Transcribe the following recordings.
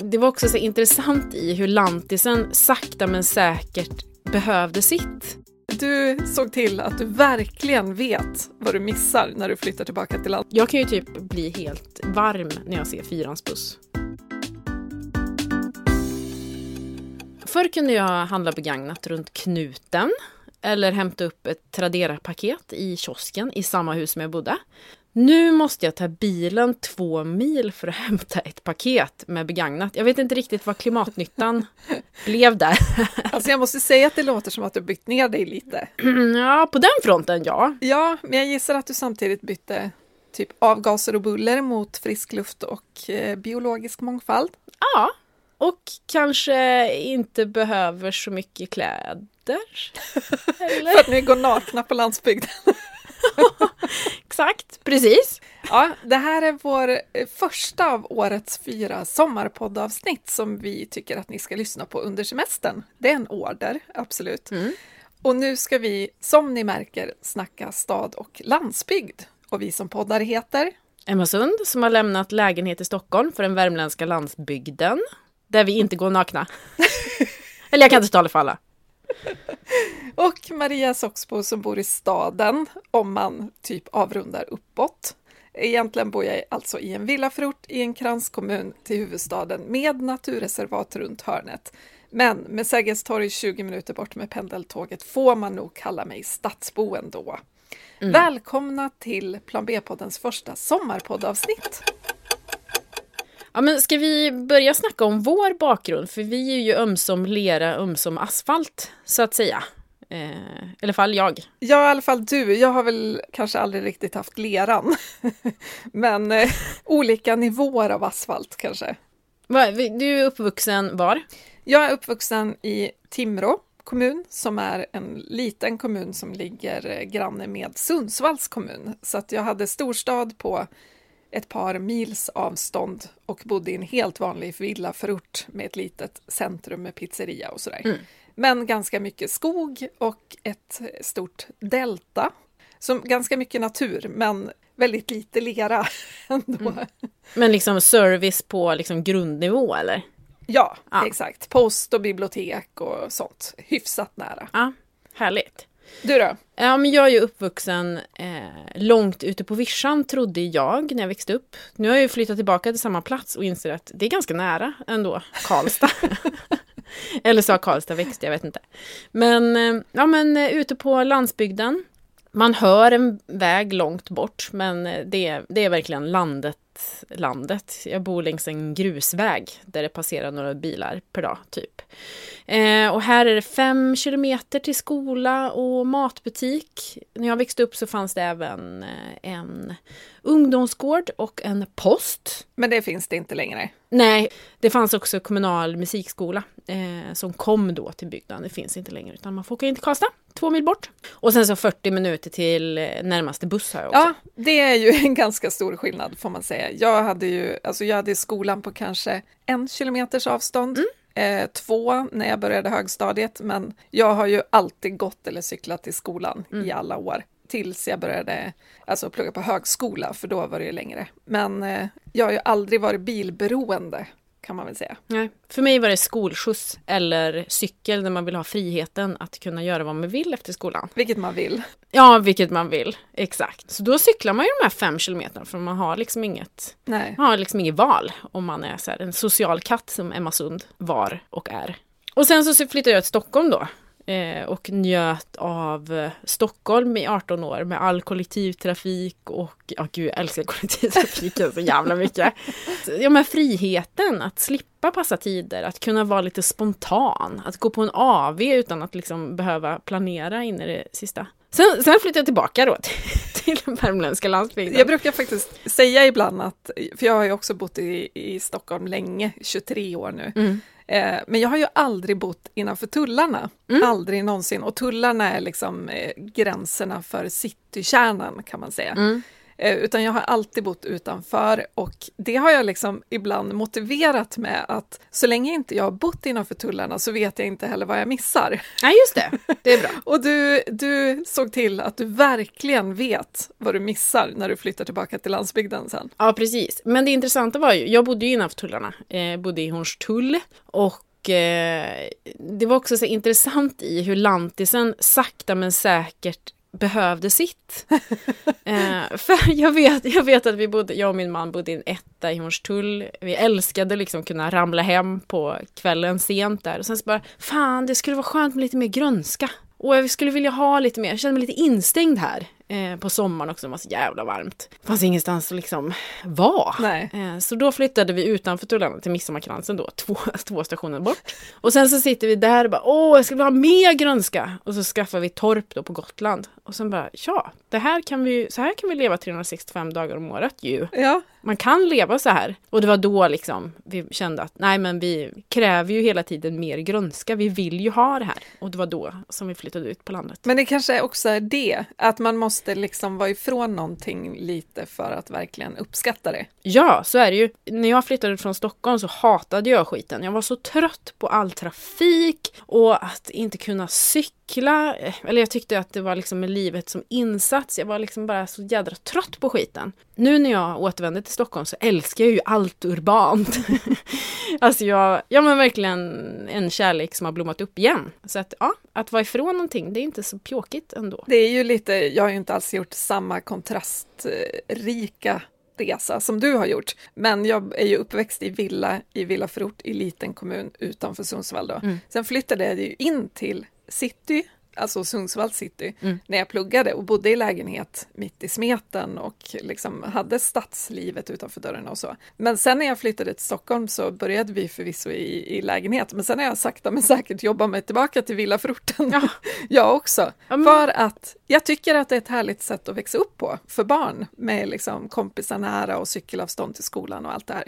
det var också så intressant i hur lantisen sakta men säkert behövde sitt. Du såg till att du verkligen vet vad du missar när du flyttar tillbaka till land. Jag kan ju typ bli helt varm när jag ser fyrans buss. Förr kunde jag handla begagnat runt knuten eller hämta upp ett Tradera-paket i kiosken i samma hus som jag bodde. Nu måste jag ta bilen två mil för att hämta ett paket med begagnat. Jag vet inte riktigt vad klimatnyttan blev där. Alltså jag måste säga att det låter som att du bytt ner dig lite. Ja, på den fronten ja. Ja, men jag gissar att du samtidigt bytte typ avgaser och buller mot frisk luft och eh, biologisk mångfald. Ja, och kanske inte behöver så mycket kläder. För att ni går nakna på landsbygden. Exakt, precis. Ja, det här är vår eh, första av årets fyra sommarpoddavsnitt som vi tycker att ni ska lyssna på under semestern. Det är en order, absolut. Mm. Och nu ska vi, som ni märker, snacka stad och landsbygd. Och vi som poddar heter Emma Sund som har lämnat lägenhet i Stockholm för den värmländska landsbygden. Där vi inte går nakna. Eller jag kan inte tala för alla. och Maria Soxbo som bor i staden, om man typ avrundar uppåt. Egentligen bor jag alltså i en villaförort i en kranskommun till huvudstaden med naturreservat runt hörnet. Men med Sergels torg 20 minuter bort med pendeltåget får man nog kalla mig stadsbo ändå. Mm. Välkomna till Plan B-poddens första sommarpoddavsnitt! Ja, men ska vi börja snacka om vår bakgrund? För vi är ju ömsom lera, ömsom asfalt, så att säga. Eh, I alla fall jag. Ja, i alla fall du. Jag har väl kanske aldrig riktigt haft leran. men eh, olika nivåer av asfalt kanske. Du är uppvuxen var? Jag är uppvuxen i Timrå kommun som är en liten kommun som ligger eh, granne med Sundsvalls kommun. Så att jag hade storstad på ett par mils avstånd och bodde i en helt vanlig villaförort med ett litet centrum med pizzeria och sådär. Mm. Men ganska mycket skog och ett stort delta. Som ganska mycket natur, men väldigt lite lera ändå. Mm. Men liksom service på liksom grundnivå eller? Ja, ja, exakt. Post och bibliotek och sånt. Hyfsat nära. Ja, härligt. Du då? Ja, men jag är ju uppvuxen eh, långt ute på vischan, trodde jag, när jag växte upp. Nu har jag ju flyttat tillbaka till samma plats och inser att det är ganska nära ändå, Karlstad. Eller så har Karlstad växt, jag vet inte. Men, eh, ja, men eh, ute på landsbygden. Man hör en väg långt bort, men eh, det, det är verkligen landet landet. Jag bor längs en grusväg där det passerar några bilar per dag, typ. Eh, och här är det fem kilometer till skola och matbutik. När jag växte upp så fanns det även eh, en ungdomsgård och en post. Men det finns det inte längre? Nej, det fanns också kommunal musikskola eh, som kom då till bygden. Det finns inte längre utan man får åka in till Karlstad, två mil bort. Och sen så 40 minuter till eh, närmaste buss har jag också. Ja, det är ju en ganska stor skillnad får man säga. Jag hade ju, alltså jag hade skolan på kanske en kilometers avstånd. Mm eh, två när jag började högstadiet, men jag har ju alltid gått eller cyklat till skolan mm. i alla år tills jag började alltså, plugga på högskola, för då var det ju längre. Men eh, jag har ju aldrig varit bilberoende kan man väl säga. Nej. För mig var det skolskjuts eller cykel när man vill ha friheten att kunna göra vad man vill efter skolan. Vilket man vill. Ja, vilket man vill. Exakt. Så då cyklar man ju de här fem kilometerna för man har liksom inget, Nej. Man har liksom inget val om man är så en social katt som Emma Sund var och är. Och sen så flyttade jag till Stockholm då och njöt av eh, Stockholm i 18 år med all kollektivtrafik och, ja gud jag älskar kollektivtrafiken så jävla mycket. Ja men friheten att slippa passa tider, att kunna vara lite spontan, att gå på en AV utan att liksom behöva planera in i det sista. Sen, sen flyttade jag tillbaka då till, till den värmländska landsbygden. Jag brukar faktiskt säga ibland att, för jag har ju också bott i, i Stockholm länge, 23 år nu, mm. Eh, men jag har ju aldrig bott innanför tullarna, mm. aldrig någonsin. Och tullarna är liksom eh, gränserna för citykärnan kan man säga. Mm. Eh, utan jag har alltid bott utanför och det har jag liksom ibland motiverat med att så länge inte jag har bott innanför tullarna så vet jag inte heller vad jag missar. Nej, just det. Det är bra. och du, du såg till att du verkligen vet vad du missar när du flyttar tillbaka till landsbygden sen. Ja, precis. Men det intressanta var ju, jag bodde ju innanför tullarna, eh, bodde i Hornstull och eh, det var också så intressant i hur lantisen sakta men säkert behövde sitt. eh, för jag vet, jag vet att vi bodde, jag och min man bodde i en etta i Hornstull. Vi älskade liksom kunna ramla hem på kvällen sent där och sen så bara, fan det skulle vara skönt med lite mer grönska. Och jag skulle vilja ha lite mer, jag kände mig lite instängd här eh, på sommaren också, det var så jävla varmt. Det fanns ingenstans att liksom vara. Eh, så då flyttade vi utanför tullarna till Midsommarkransen då, två, två stationer bort. Och sen så sitter vi där och bara, åh, jag skulle ha mer grönska! Och så skaffar vi torp då på Gotland. Och sen bara, ja, det här kan vi, så här kan vi leva 365 dagar om året ju. Ja. Man kan leva så här. Och det var då liksom vi kände att nej men vi kräver ju hela tiden mer grönska. Vi vill ju ha det här. Och det var då som vi flyttade ut på landet. Men det kanske också är det, att man måste liksom vara ifrån någonting lite för att verkligen uppskatta det. Ja, så är det ju. När jag flyttade från Stockholm så hatade jag skiten. Jag var så trött på all trafik och att inte kunna cykla. Eller jag tyckte att det var liksom med livet som insats. Jag var liksom bara så jädra trött på skiten. Nu när jag återvände till Stockholm så älskar jag ju allt urbant. alltså jag, ja men verkligen en kärlek som har blommat upp igen. Så att ja, att vara ifrån någonting, det är inte så pjåkigt ändå. Det är ju lite, jag har ju inte alls gjort samma kontrastrika resa som du har gjort. Men jag är ju uppväxt i villa i villaförort i liten kommun utanför Sundsvall då. Mm. Sen flyttade jag ju in till city alltså Sundsvalls city, mm. när jag pluggade och bodde i lägenhet mitt i smeten och liksom hade stadslivet utanför dörren och så. Men sen när jag flyttade till Stockholm så började vi förvisso i, i lägenhet, men sen har jag sakta men säkert jobbat mig tillbaka till villaförorten. Ja. jag också. Mm. För att jag tycker att det är ett härligt sätt att växa upp på för barn med liksom kompisar nära och cykelavstånd till skolan och allt det här.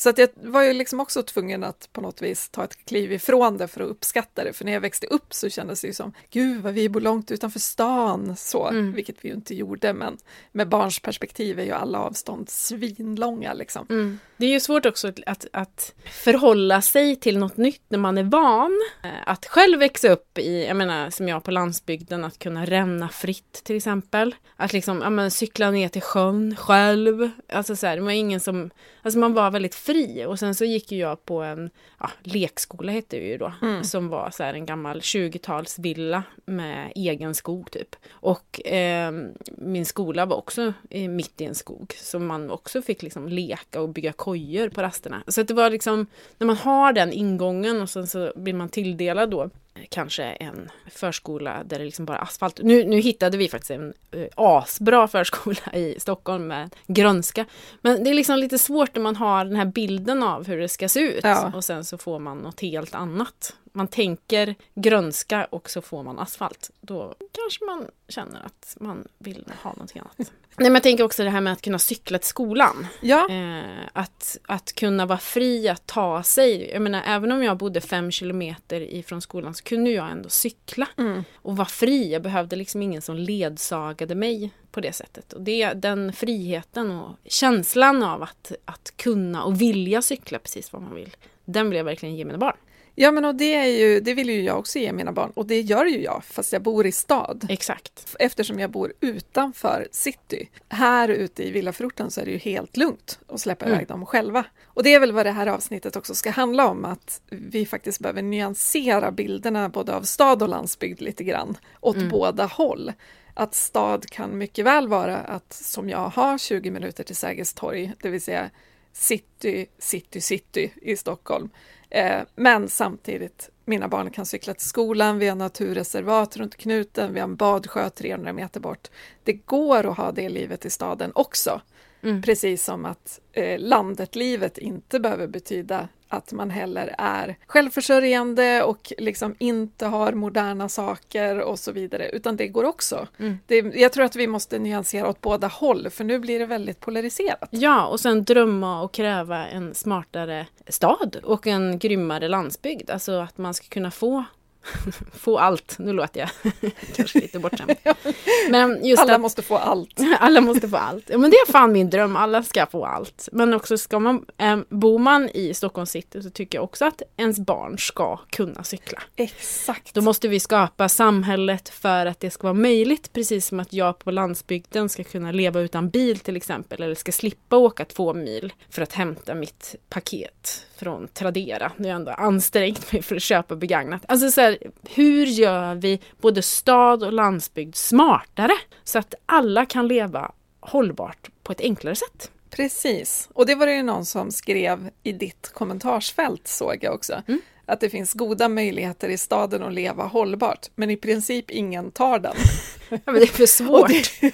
Så att jag var ju liksom också tvungen att på något vis ta ett kliv ifrån det för att uppskatta det, för när jag växte upp så kändes det ju som, gud vad vi bor långt utanför stan, så, mm. vilket vi ju inte gjorde, men med barns perspektiv är ju alla avstånd svinlånga liksom. Mm. Det är ju svårt också att, att förhålla sig till något nytt när man är van. Eh, att själv växa upp i, jag menar som jag på landsbygden, att kunna ränna fritt till exempel. Att liksom, ja men cykla ner till sjön själv. Alltså så här, det var ingen som, alltså man var väldigt fri. Och sen så gick ju jag på en, ja, lekskola hette det ju då, mm. som var så en gammal 20-talsvilla med egen skog typ. Och eh, min skola var också mitt i en skog, så man också fick liksom leka och bygga kojor på rasterna. Så att det var liksom, när man har den ingången och sen så blir man tilldelad då kanske en förskola där det liksom bara är asfalt. Nu, nu hittade vi faktiskt en uh, asbra förskola i Stockholm med grönska. Men det är liksom lite svårt när man har den här bilden av hur det ska se ut ja. och sen så får man något helt annat. Man tänker grönska och så får man asfalt. Då kanske man känner att man vill ha något annat. Nej, men jag tänker också det här med att kunna cykla till skolan. Ja. Eh, att, att kunna vara fri att ta sig. Jag menar, även om jag bodde fem kilometer ifrån skolan så kunde jag ändå cykla. Mm. Och vara fri. Jag behövde liksom ingen som ledsagade mig på det sättet. Och det, den friheten och känslan av att, att kunna och vilja cykla precis vad man vill. Den jag verkligen ge mina barn. Ja, men och det, är ju, det vill ju jag också ge mina barn och det gör ju jag fast jag bor i stad. Exakt. Eftersom jag bor utanför city. Här ute i villaförorten så är det ju helt lugnt att släppa mm. iväg dem själva. Och det är väl vad det här avsnittet också ska handla om, att vi faktiskt behöver nyansera bilderna både av stad och landsbygd lite grann, åt mm. båda håll att stad kan mycket väl vara att som jag har 20 minuter till Sergels torg, det vill säga city, city, city i Stockholm. Eh, men samtidigt, mina barn kan cykla till skolan, vi har naturreservat runt knuten, vi har en badsjö 300 meter bort. Det går att ha det livet i staden också. Mm. Precis som att eh, landet-livet inte behöver betyda att man heller är självförsörjande och liksom inte har moderna saker och så vidare, utan det går också. Mm. Det, jag tror att vi måste nyansera åt båda håll, för nu blir det väldigt polariserat. Ja, och sen drömma och kräva en smartare stad och en grymmare landsbygd, alltså att man ska kunna få få allt. Nu låter jag kanske lite bortskämd. Men just Alla att, måste få allt. alla måste få allt. Ja, men det är fan min dröm, alla ska få allt. Men också ska man, eh, bor man i Stockholm city så tycker jag också att ens barn ska kunna cykla. Exakt. Då måste vi skapa samhället för att det ska vara möjligt, precis som att jag på landsbygden ska kunna leva utan bil till exempel, eller ska slippa åka två mil för att hämta mitt paket från Tradera. Nu har jag ändå ansträngt mig för att köpa begagnat. Alltså så här, hur gör vi både stad och landsbygd smartare så att alla kan leva hållbart på ett enklare sätt? Precis, och det var det ju någon som skrev i ditt kommentarsfält såg jag också. Mm. Att det finns goda möjligheter i staden att leva hållbart, men i princip ingen tar den. Ja, men det är för svårt. Det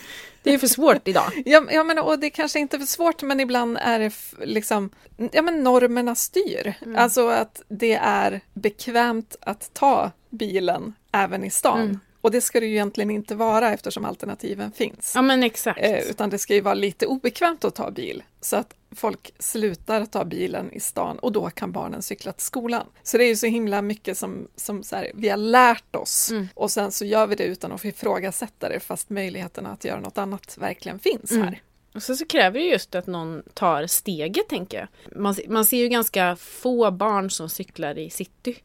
är för svårt idag. Ja, ja men, och det kanske inte är för svårt, men ibland är det liksom, ja men normerna styr. Mm. Alltså att det är bekvämt att ta bilen även i stan. Mm. Och det ska det ju egentligen inte vara eftersom alternativen finns. Ja men exakt. Eh, utan det ska ju vara lite obekvämt att ta bil så att folk slutar ta bilen i stan och då kan barnen cykla till skolan. Så det är ju så himla mycket som, som så här, vi har lärt oss Mm. och sen så gör vi det utan att ifrågasätta det fast möjligheterna att göra något annat verkligen finns Mm. Och så, så kräver det just att någon tar steget, tänker jag. Man, man ser ju ganska få barn som cyklar i city.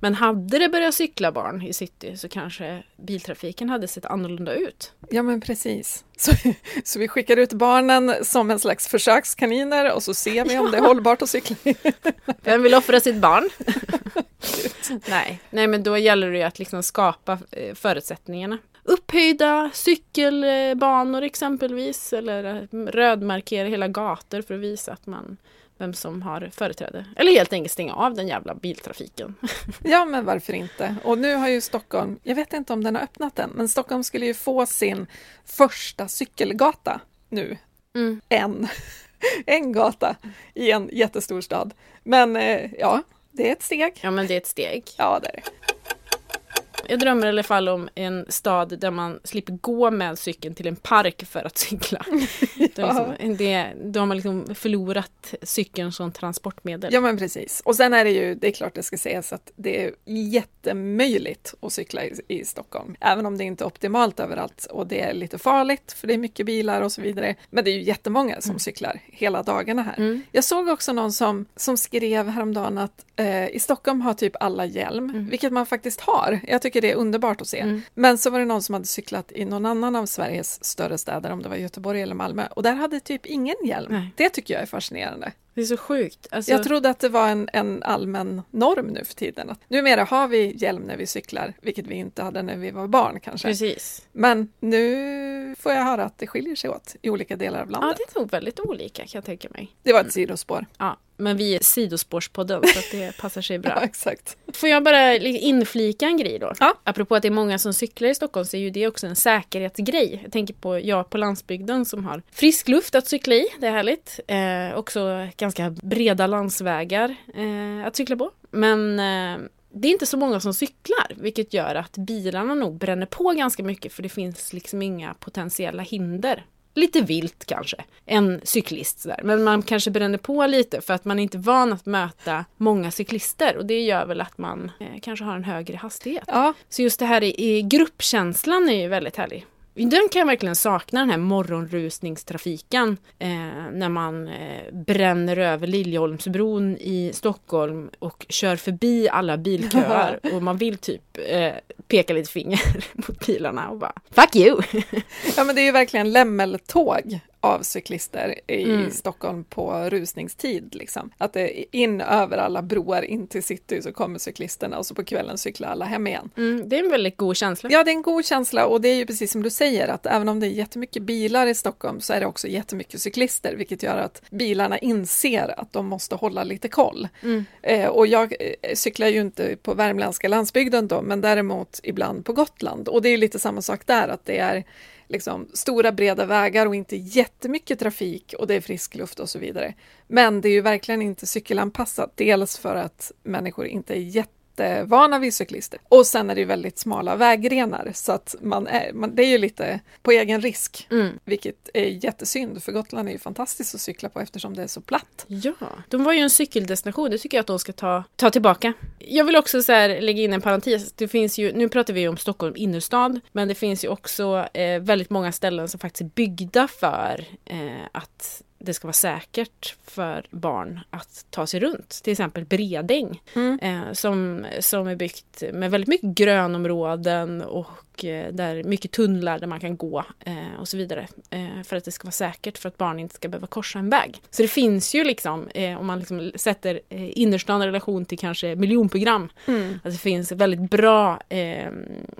Men hade det börjat cykla barn i city så kanske biltrafiken hade sett annorlunda ut. Ja men precis. Så, så vi skickar ut barnen som en slags försökskaniner och så ser vi om det är hållbart att cykla. Vem vill offra sitt barn? nej. nej, men då gäller det ju att liksom skapa eh, förutsättningarna. Upphöjda cykelbanor exempelvis, eller eh, rödmarkera hela gator för att visa att man vem som har företräde. Eller helt enkelt stänga av den jävla biltrafiken. Ja, men varför inte? Och nu har ju Stockholm, jag vet inte om den har öppnat än, men Stockholm skulle ju få sin första cykelgata nu. Mm. En. En gata i en jättestor stad. Men eh, ja, det är ett steg. Ja, men det är ett steg. Ja, det är det. Jag drömmer i alla fall om en stad där man slipper gå med cykeln till en park för att cykla. Då, Ja. liksom, det, då har man liksom förlorat cykeln som transportmedel. Ja, men precis. Och sen är det ju, det är klart det ska sägas att det är jättemöjligt att cykla i, i Stockholm, även om det inte är optimalt överallt och det är lite farligt för det är mycket bilar och så vidare. Men det är ju jättemånga som cyklar hela dagarna här. Mm. Jag såg också någon som, som skrev häromdagen att eh, i Stockholm har typ alla hjälm, Mm. vilket man faktiskt har. Jag tycker det är underbart att se. Mm. Men så var det någon som hade cyklat i någon annan av Sveriges större städer, om det var Göteborg eller Malmö, och där hade typ ingen hjälm. Nej. Det tycker jag är fascinerande. Det är så sjukt. Alltså, Jag trodde att det var en, en allmän norm nu för tiden. Att numera har vi hjälm när vi cyklar, vilket vi inte hade när vi var barn kanske. Precis. Men nu får jag höra att det skiljer sig åt i olika delar av Ja, landet. det är nog väldigt olika kan jag tänka mig. det var ett sidospår. Ja, men vi är sidospårspodden så att det passar sig Ja, bra. exakt. Får jag bara li- inflika en grej då? Ja. Apropå att det är många som cyklar i Stockholm så är ju det också en säkerhetsgrej. Jag tänker på jag på landsbygden som har frisk luft att cykla i, det är härligt. Eh, också ganska breda landsvägar eh, att cykla på. Men eh, det är inte så många som cyklar, vilket gör att bilarna nog bränner på ganska mycket för det finns liksom inga potentiella hinder. Lite vilt kanske, en cyklist sådär. Men man kanske bränner på lite för att man är inte van att möta många cyklister och det gör väl att man eh, kanske har en högre hastighet. Ja, Så just det här i, i gruppkänslan är ju väldigt härlig. Den kan jag verkligen sakna, den här morgonrusningstrafiken. Eh, när man eh, bränner över Liljeholmsbron i Stockholm och kör förbi alla bilköer. och man vill typ eh, peka lite finger mot bilarna och bara Fuck you! ja, men det är ju verkligen lämmeltåg av cyklister i Mm. Stockholm på rusningstid. Liksom. Att det är in över alla broar in till city så kommer cyklisterna och så på kvällen cyklar alla hem igen. Mm, det är en väldigt god känsla. Ja, det är en god känsla och det är ju precis som du säger att även om det är jättemycket bilar i Stockholm så är det också jättemycket cyklister, vilket gör att bilarna inser att de måste hålla lite koll. Mm. Eh, och jag eh, cyklar ju inte på värmländska landsbygden då, men däremot ibland på Gotland. Och det är lite samma sak där, att det är liksom stora breda vägar och inte jättemycket trafik och det är frisk luft och så vidare. Men det är ju verkligen inte cykelanpassat, dels för att människor inte är jättevana vid cyklister. Och sen är det ju väldigt smala vägrenar så att man är, man, det är ju lite på egen risk, Mm. vilket är jättesynd för Gotland är ju fantastiskt att cykla på eftersom det är så platt. Ja, de var ju en cykeldestination. Det tycker jag att de ska ta, ta tillbaka. Jag vill också så här lägga in en parentes. Det finns ju, nu pratar vi om Stockholm innerstad, men det finns ju också eh, väldigt många ställen som faktiskt är byggda för eh, att det ska vara säkert för barn att ta sig runt. Till exempel Bredäng Mm. eh, som, som är byggt med väldigt mycket grönområden och eh, där mycket tunnlar där man kan gå eh, och så vidare. Eh, för att det ska vara säkert för att barn inte ska behöva korsa en väg. Så det finns ju liksom, om man liksom sätter innerstan i relation till kanske miljonprogram, Mm. att det finns väldigt bra eh,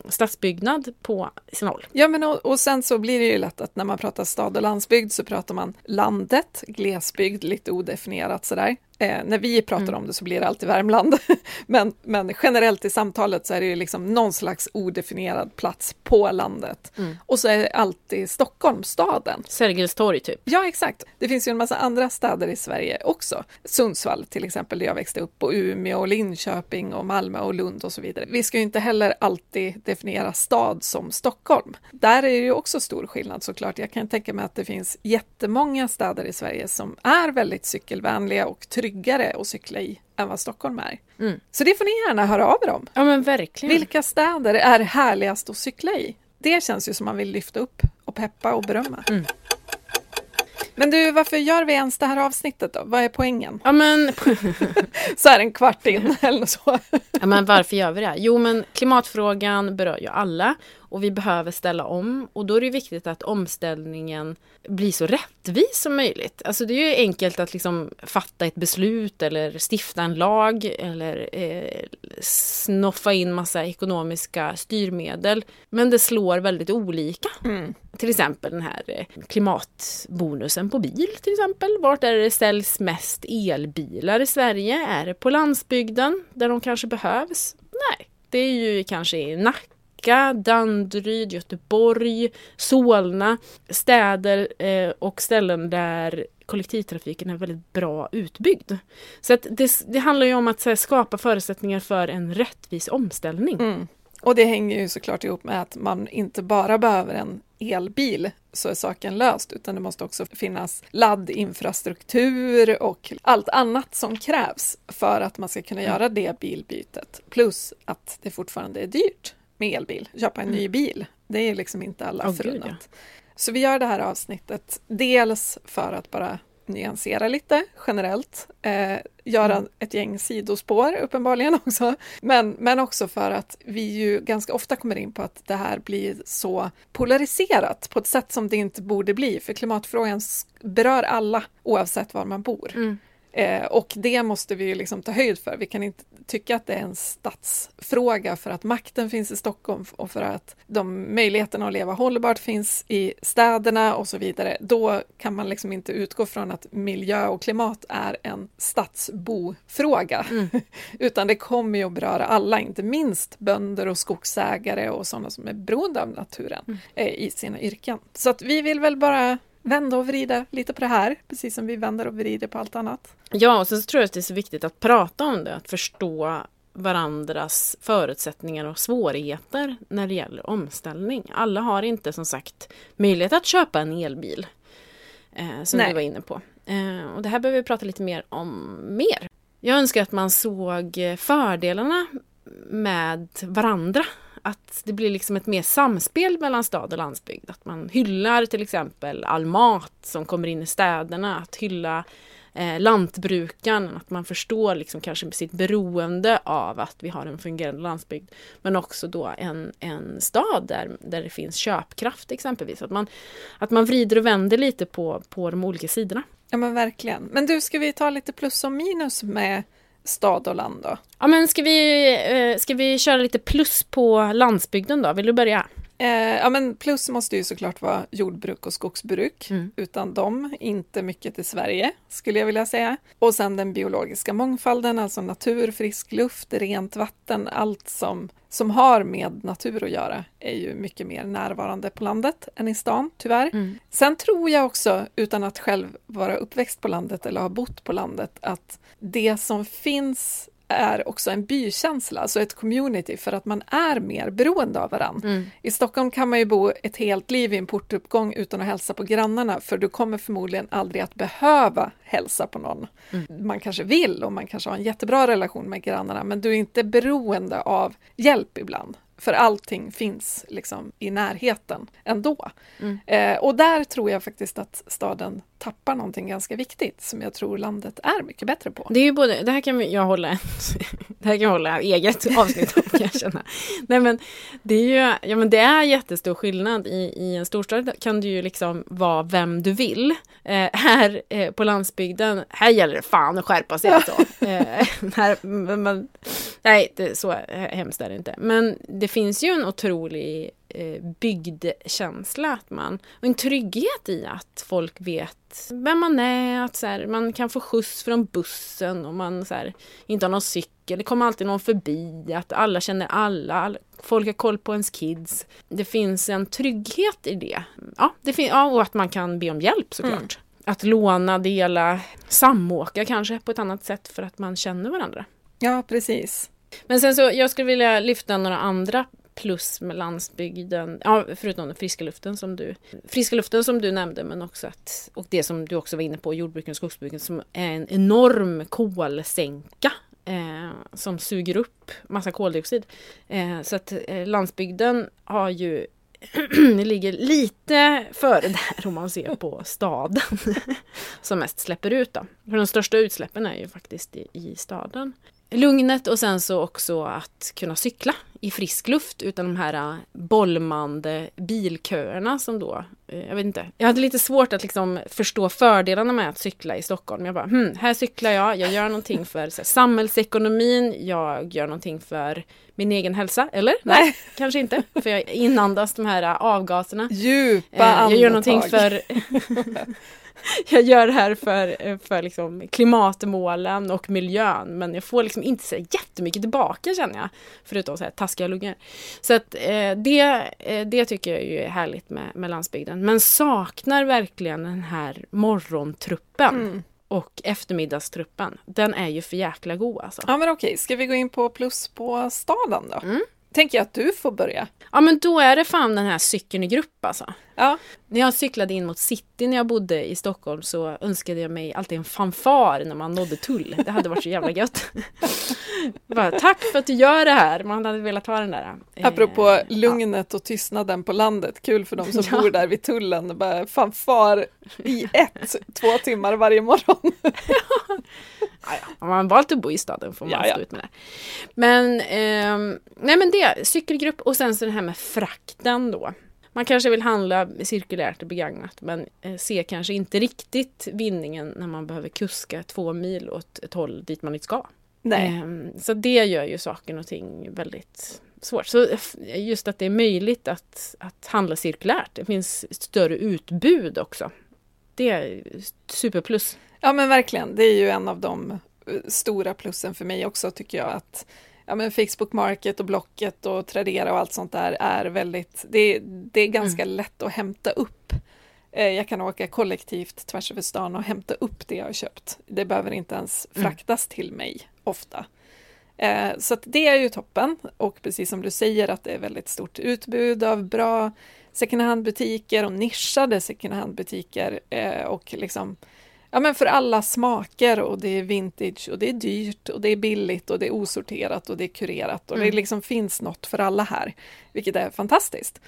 stadsbyggnad på sina håll. Ja, men och, och sen så blir det ju lätt att när man pratar stad och landsbygd så pratar man landet, glesbygd, lite odefinierat sådär. Eh, när vi pratar Mm. om det så blir det alltid Värmland. men, men generellt i samtalet så är det ju liksom någon slags odefinierad plats på landet. Mm. Och så är det alltid Stockholm, staden. Sergels torg typ. Ja, exakt. Det finns ju en massa andra städer i Sverige också. Sundsvall till exempel, där jag växte upp, och Umeå, och Linköping, och Malmö och Lund och så vidare. Vi ska ju inte heller alltid definiera stad som Stockholm. Där är det ju också stor skillnad såklart. Jag kan tänka mig att det finns jättemånga städer i Sverige som är väldigt cykelvänliga och tryggare att cykla i än vad Stockholm är. Mm. Så det får ni gärna höra av er om. Ja men verkligen. Vilka städer är härligast att cykla i? Det känns ju som man vill lyfta upp och peppa och berömma. Mm. Men du, varför gör vi ens det här avsnittet då? Vad är poängen? Ja men, Så här en kvart in eller så. ja men varför gör vi det? Jo men klimatfrågan berör ju alla och vi behöver ställa om och då är det viktigt att omställningen blir så rättvis som möjligt. Alltså det är ju enkelt att liksom fatta ett beslut eller stifta en lag eller eh, snoffa in massa ekonomiska styrmedel. Men det slår väldigt olika. Mm. Till exempel den här eh, klimatbonusen på bil till exempel. Vart är det det säljs mest elbilar i Sverige? Är det på landsbygden där de kanske behövs? Nej, det är ju kanske i Nacka, Danderyd, Göteborg, Solna, städer eh, och ställen där kollektivtrafiken är väldigt bra utbyggd. Så att det, det handlar ju om att här, skapa förutsättningar för en rättvis omställning. Mm. Och det hänger ju såklart ihop med att man inte bara behöver en elbil så är saken löst, utan det måste också finnas laddinfrastruktur och allt annat som krävs för att man ska kunna Mm. göra det bilbytet. Plus att det fortfarande är dyrt med elbil. Köpa en ny bil, det är liksom inte alla Mm. Åh, gud, förunnat. Så vi gör det här avsnittet dels för att bara nyansera lite generellt, eh, göra Mm. ett gäng sidospår uppenbarligen också, men, men också för att vi ju ganska ofta kommer in på att det här blir så polariserat på ett sätt som det inte borde bli, för klimatfrågan berör alla oavsett var man bor. Mm. Eh, och det måste vi ju liksom ta höjd för. Vi kan inte tycka att det är en stadsfråga för att makten finns i Stockholm och för att de möjligheterna att leva hållbart finns i städerna och så vidare. Då kan man liksom inte utgå från att miljö och klimat är en stadsbofråga. Mm. Utan det kommer ju att beröra alla, inte minst bönder och skogsägare och sådana som är beroende av naturen Mm. eh, i sina yrken. Så att vi vill väl bara vända och vrida lite på det här, precis som vi vänder och vrider på allt annat. Ja, och sen så tror jag att det är så viktigt att prata om det, att förstå varandras förutsättningar och svårigheter när det gäller omställning. Alla har inte som sagt möjlighet att köpa en elbil, eh, som Nej. du var inne på. Eh, och det här behöver vi prata lite mer om mer. Jag önskar att man såg fördelarna med varandra. Att det blir liksom ett mer samspel mellan stad och landsbygd. Att man hyllar till exempel all mat som kommer in i städerna. Att hylla eh, lantbrukaren, att man förstår liksom kanske sitt beroende av att vi har en fungerande landsbygd. Men också då en, en stad där, där det finns köpkraft exempelvis. Att man, att man vrider och vänder lite på, på de olika sidorna. Ja men verkligen. Men du, ska vi ta lite plus och minus med stad och land då? Ja men ska vi, eh, ska vi köra lite plus på landsbygden då? Vill du börja? Eh, ja men plus måste ju såklart vara jordbruk och skogsbruk. Mm. Utan dem, inte mycket i Sverige, skulle jag vilja säga. Och sen den biologiska mångfalden, alltså natur, frisk luft, rent vatten, allt som, som har med natur att göra är ju mycket mer närvarande på landet än i stan, tyvärr. Mm. Sen tror jag också, utan att själv vara uppväxt på landet eller ha bott på landet, att det som finns är också en bykänsla, alltså ett community, för att man är mer beroende av varandra. Mm. I Stockholm kan man ju bo ett helt liv i en portuppgång utan att hälsa på grannarna, för du kommer förmodligen aldrig att behöva hälsa på någon. Mm. Man kanske vill och man kanske har en jättebra relation med grannarna, men du är inte beroende av hjälp ibland. För allting finns liksom i närheten ändå. Mm. Eh, och där tror jag faktiskt att staden tappar någonting ganska viktigt som jag tror landet är mycket bättre på. Det är ju både, det här kan jag hålla, det här kan jag hålla eget avsnitt om kan jag känna. Nej men det är ju, ja men det är jättestor skillnad i, i en storstad kan du ju liksom vara vem du vill. Eh, här eh, på landsbygden, här gäller det fan att skärpa sig alltså. eh, här, nej, det, så hemskt är det inte. Men det finns ju en otrolig eh, bygdkänsla att man, och en trygghet i att folk vet vem man är, att så här, man kan få skjuts från bussen och man så här, inte har någon cykel, det kommer alltid någon förbi, att alla känner alla, folk har koll på ens kids. Det finns en trygghet i det. Ja, det fin- ja och att man kan be om hjälp såklart. Mm. Att låna, dela, samåka kanske på ett annat sätt för att man känner varandra. Ja, precis. Men sen så, jag skulle vilja lyfta några andra plus med landsbygden, ja, förutom den friska luften som du, friska luften som du nämnde, men också att, och det som du också var inne på, jordbruken och skogsbruken som är en enorm kolsänka eh, som suger upp massa koldioxid. Eh, så att eh, landsbygden har ju ligger lite före där om man ser på staden som mest släpper ut. Då. För de största utsläppen är ju faktiskt i, i staden lugnet och sen så också att kunna cykla i frisk luft utan de här bolmande bilköerna som då, jag vet inte. Jag hade lite svårt att liksom förstå fördelarna med att cykla i Stockholm. Jag bara, hm, här cyklar jag, jag gör någonting för här, samhällsekonomin, jag gör någonting för min egen hälsa, eller? Nej, Nej kanske inte, för jag inandas de här avgaserna. Djupa andetag. Jag gör någonting för jag gör det här för, för liksom klimatmålen och miljön men jag får liksom inte så jättemycket tillbaka känner jag. Förutom så här taskiga lungor. Så att eh, det, eh, det tycker jag är härligt med, med landsbygden. Men saknar verkligen den här morgontruppen. Mm. Och eftermiddagstruppen, den är ju för jäkla god alltså. Ja men okej, ska vi gå in på plus på staden då? Mm tänker jag att du får börja. Ja men då är det fan den här cykeln i grupp alltså. Ja. När jag cyklade in mot city när jag bodde i Stockholm så önskade jag mig alltid en fanfar när man nådde tull. Det hade varit så jävla gött. Bara, Tack för att du gör det här. Man hade velat ha den där. Apropå eh, lugnet och tystnaden på landet. Kul för de som ja. bor där vid tullen. Bara fanfar i ett, två timmar varje morgon. ja, ja. Om man valt att bo i staden får man ja, stå ut med det. Men, eh, nej men det, cykelgrupp och sen så det här med frakten då. Man kanske vill handla cirkulärt och begagnat men eh, ser kanske inte riktigt vinningen när man behöver kuska två mil åt ett håll dit man inte ska. Nej. Eh, så det gör ju saken och ting väldigt svårt. Så just att det är möjligt att, att handla cirkulärt. Det finns större utbud också. Det är superplus. Ja men verkligen, det är ju en av de eh, stora plussen för mig också tycker jag att ja, men Facebook Market och Blocket och Tradera och allt sånt där är väldigt, det, det är ganska mm. lätt att hämta upp. Eh, jag kan åka kollektivt tvärs över stan och hämta upp det jag har köpt. Det behöver inte ens mm. fraktas mm. till mig ofta. Eh, så det är ju toppen och precis som du säger att det är väldigt stort utbud av bra second hand-butiker och nischade second hand-butiker och liksom Ja men för alla smaker och det är vintage och det är dyrt och det är billigt och det är osorterat och det är kurerat och mm. det liksom finns något för alla här, vilket är fantastiskt.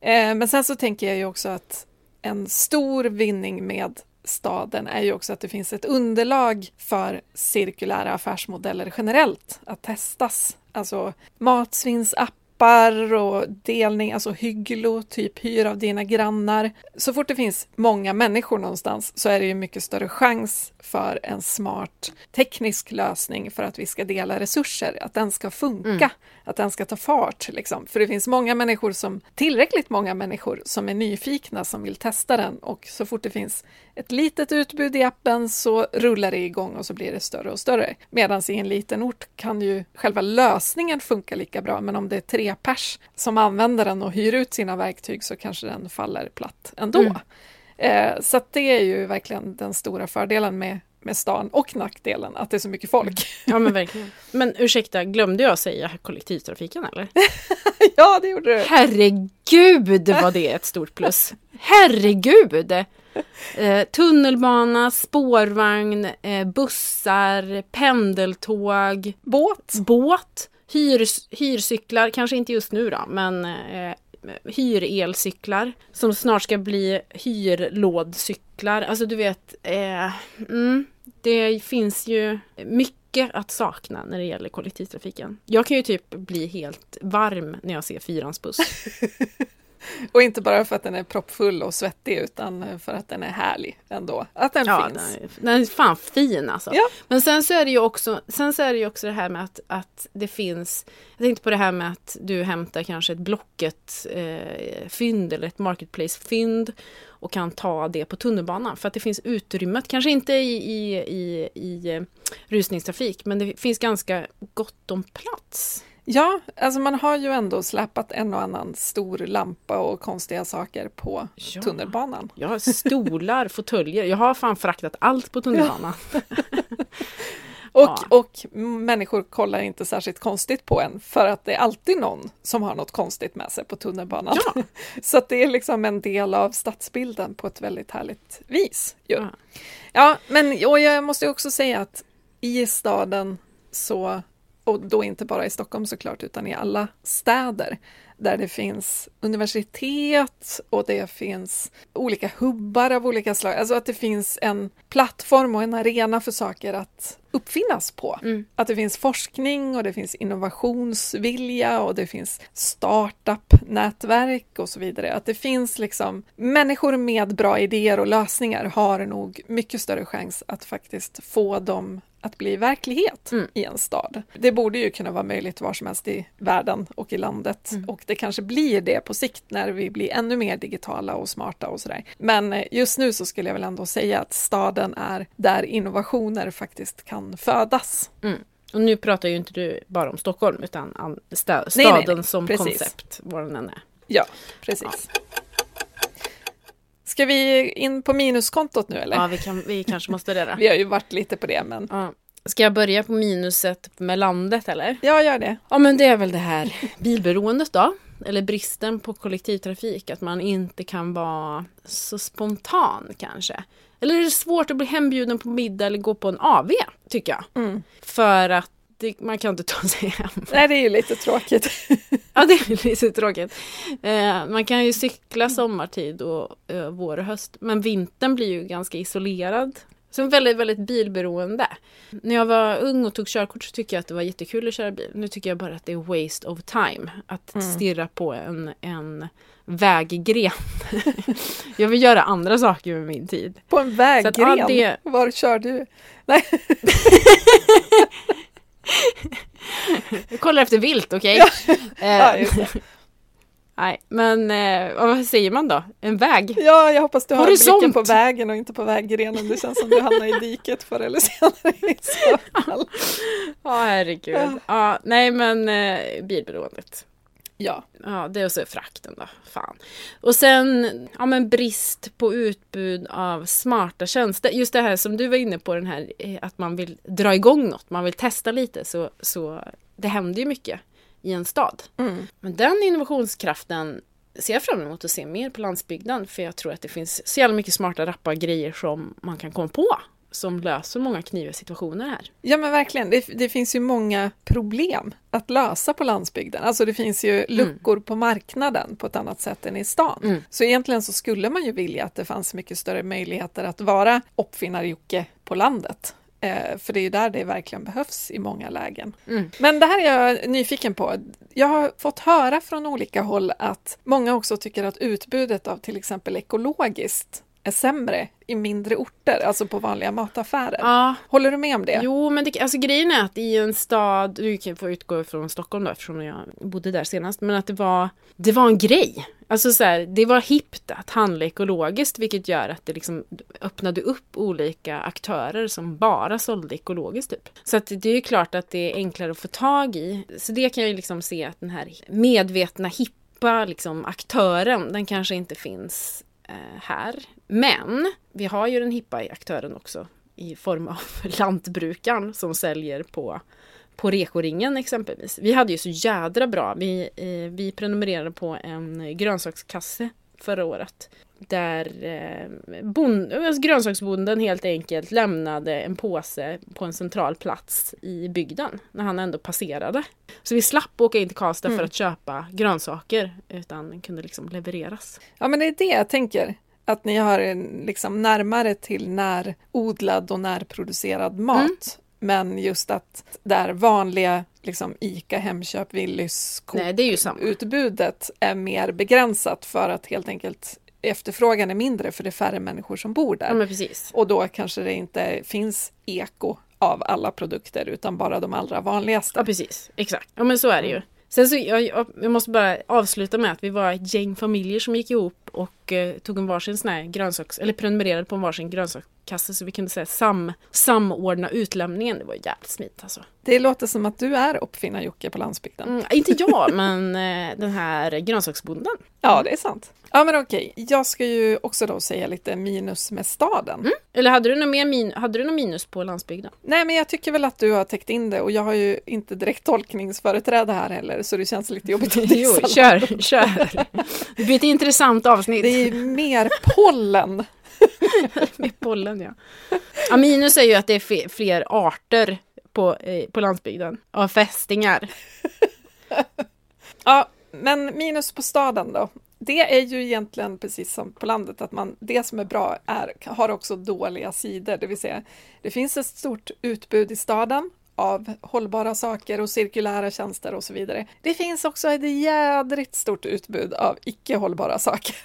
Eh, men sen så tänker jag ju också att en stor vinning med staden är ju också att det finns ett underlag för cirkulära affärsmodeller generellt att testas. Alltså matsvinnsapp appar och delning, alltså hygglo, typ hyr av dina grannar. Så fort det finns många människor någonstans så är det ju mycket större chans för en smart teknisk lösning för att vi ska dela resurser, att den ska funka, mm. att den ska ta fart. Liksom. För det finns många människor som, tillräckligt många människor som är nyfikna som vill testa den och så fort det finns ett litet utbud i appen så rullar det igång och så blir det större och större. Medan i en liten ort kan ju själva lösningen funka lika bra, men om det är tre pers som använder den och hyr ut sina verktyg så kanske den faller platt ändå. Mm. Eh, så det är ju verkligen den stora fördelen med, med stan och nackdelen att det är så mycket folk. Ja men verkligen. Men ursäkta, glömde jag säga kollektivtrafiken eller? ja, det gjorde du. Herregud vad det är ett stort plus. Herregud! Eh, tunnelbana, spårvagn, eh, bussar, pendeltåg, Båt. båt, hyr, hyrcyklar, kanske inte just nu då, men eh, hyrelcyklar som snart ska bli hyrlådcyklar. Alltså du vet, eh, mm, det finns ju mycket att sakna när det gäller kollektivtrafiken. Jag kan ju typ bli helt varm när jag ser Fyrans buss. Och inte bara för att den är proppfull och svettig utan för att den är härlig ändå. Att den ja, finns. Den är, den är fan fin alltså. Ja. Men sen så är det ju också, sen så är det ju också det här med att, att det finns Jag tänkte på det här med att du hämtar kanske ett Blocket-fynd eh, eller ett Marketplace-fynd och kan ta det på tunnelbanan för att det finns utrymmet, kanske inte i, i, i, i eh, rusningstrafik men det finns ganska gott om plats. Ja, alltså man har ju ändå släpat en och annan stor lampa och konstiga saker på Ja. tunnelbanan. Jag har stolar, fåtöljer, jag har fan fraktat allt på tunnelbanan. Och, Ja. och människor kollar inte särskilt konstigt på en för att det är alltid någon som har något konstigt med sig på tunnelbanan. Ja. Så det är liksom en del av stadsbilden på ett väldigt härligt vis. Ja. Ja, men och jag måste också säga att i staden så, och då inte bara i Stockholm såklart, utan i alla städer där det finns universitet och det finns olika hubbar av olika slag. Alltså att det finns en plattform och en arena för saker att uppfinnas på. Mm. Att det finns forskning och det finns innovationsvilja och det finns startup-nätverk och så vidare. Att det finns liksom människor med bra idéer och lösningar har nog mycket större chans att faktiskt få dem att bli verklighet Mm. i en stad. Det borde ju kunna vara möjligt var som helst i världen och i landet Mm. och det kanske blir det på sikt när vi blir ännu mer digitala och smarta och sådär. Men eh, just nu så skulle jag väl ändå säga att staden är där innovationer faktiskt kan födas. Mm. Och nu pratar ju inte du bara om Stockholm utan an- sta- Nej, staden nej, nej. som Precis. koncept, vad den än är. Ja, precis. Ska vi in på minuskontot nu eller? Ja, vi, kan, vi kanske måste det. Vi har ju varit lite på det, men Ja. Ska jag börja på minuset med landet eller? ja, gör det. Ja men det är väl det här bilberoendet då. Eller bristen på kollektivtrafik. Att man inte kan vara så spontan kanske. Eller är det svårt att bli hembjuden på middag eller gå på en AV tycker jag. Mm. För att det, man kan inte ta sig hem. Nej, det är ju lite tråkigt. Ja det är lite tråkigt. Eh, man kan ju cykla sommartid och eh, vår och höst. Men vintern blir ju ganska isolerad. Så väldigt, väldigt bilberoende. När jag var ung och tog körkort så tyckte jag att det var jättekul att köra bil. Nu tycker jag bara att det är waste of time att Mm. stirra på en, en väggren. jag vill göra andra saker med min tid. På en väggren. Att, ja, det- Var kör du? Nej, Jag kollar efter vilt, okej? ja, Eh, nej, men eh, vad säger man då? En väg? ja, jag hoppas du har blicken på vägen och inte på väggrenen. Det känns som du hamnar i diket förr eller senare i så fall. Ja, herregud. Ja. nej, men eh, bilberoendet. Ja, Ja, det och så frakten då. Fan. Och sen, ja men brist på utbud av smarta tjänster. Just det här som du var inne på, den här eh, att man vill dra igång något, man vill testa lite. Så, så det händer ju mycket i en stad. mm. Men den innovationskraften ser jag fram emot att se mer på landsbygden. För jag tror att det finns så jävla mycket smarta, rappa grejer som man kan komma på. Som löser många kniviga situationer här. ja men verkligen. Det, det finns ju många problem att lösa på landsbygden. Alltså det finns ju luckor på marknaden på ett annat sätt än i stan. Mm. Så egentligen så skulle man ju vilja att det fanns mycket större möjligheter att vara uppfinnar-Jocke på landet. Eh, för det är ju där det verkligen behövs i många lägen. Mm. Men det här är jag nyfiken på. Jag har fått höra från olika håll att många också tycker att utbudet av till exempel ekologiskt är sämre i mindre orter, alltså på vanliga mataffärer. Ja, Håller du med om det? Jo, men det, alltså grejen är att i en stad, du kan få utgå från Stockholm då eftersom jag bodde där senast, men att det var, det var en grej. Alltså så här, det var hippt att handla ekologiskt vilket gör att det liksom öppnade upp olika aktörer som bara sålde ekologiskt typ. Så att det är ju klart att det är enklare att få tag i. Så det kan jag ju liksom se att den här medvetna hippa liksom aktören, den kanske inte finns Eh, här. Men vi har ju den hippa aktören också i form av lantbrukaren som säljer på på Rekoringen exempelvis. Vi hade ju så jädra bra. Vi, eh, vi prenumererade på en grönsakskasse förra året. Där eh, bond, alltså grönsaksbonden helt enkelt lämnade en påse på en central plats i bygden när han ändå passerade. Så vi slapp åka in till Karlstad mm. för att köpa grönsaker utan kunde liksom levereras. Ja men det är det jag tänker. Att ni har liksom närmare till närodlad och närproducerad mat. Mm. Men just att där vanliga liksom ICA, Hemköp, Willys, Coop-utbudet är mer begränsat för att helt enkelt efterfrågan är mindre för det är färre människor som bor där. Ja, och då kanske det inte finns eko av alla produkter utan bara de allra vanligaste. Ja precis, exakt. Ja men så är det ju. Sen så, jag, jag måste bara avsluta med att vi var ett gäng familjer som gick ihop och eh, tog en varsin sån här grönsaks, eller prenumererade på en varsin grönsakskasse så vi kunde säga sam, samordna utlämningen. Det var jävligt smidigt alltså. Det låter som att du är uppfinnar-Jocke på landsbygden. Mm, inte jag, men eh, den här grönsaksbonden. Ja, det är sant. Ja, men okej. Jag ska ju också då säga lite minus med staden. Mm. Eller hade du något mer min hade du något minus på landsbygden? Nej, men jag tycker väl att du har täckt in det och jag har ju inte direkt tolkningsföreträde här heller, så det känns lite jobbigt att Jo, kör, kör. Det blir ett intressant avsnitt. Det är mer pollen. mer pollen, ja. ja. Minus är ju att det är fler arter på, eh, på landsbygden av fästingar. ja, men minus på staden då? Det är ju egentligen precis som på landet, att man, det som är bra är, har också dåliga sidor, det vill säga det finns ett stort utbud i staden av hållbara saker och cirkulära tjänster och så vidare. Det finns också ett jädrigt stort utbud av icke hållbara saker.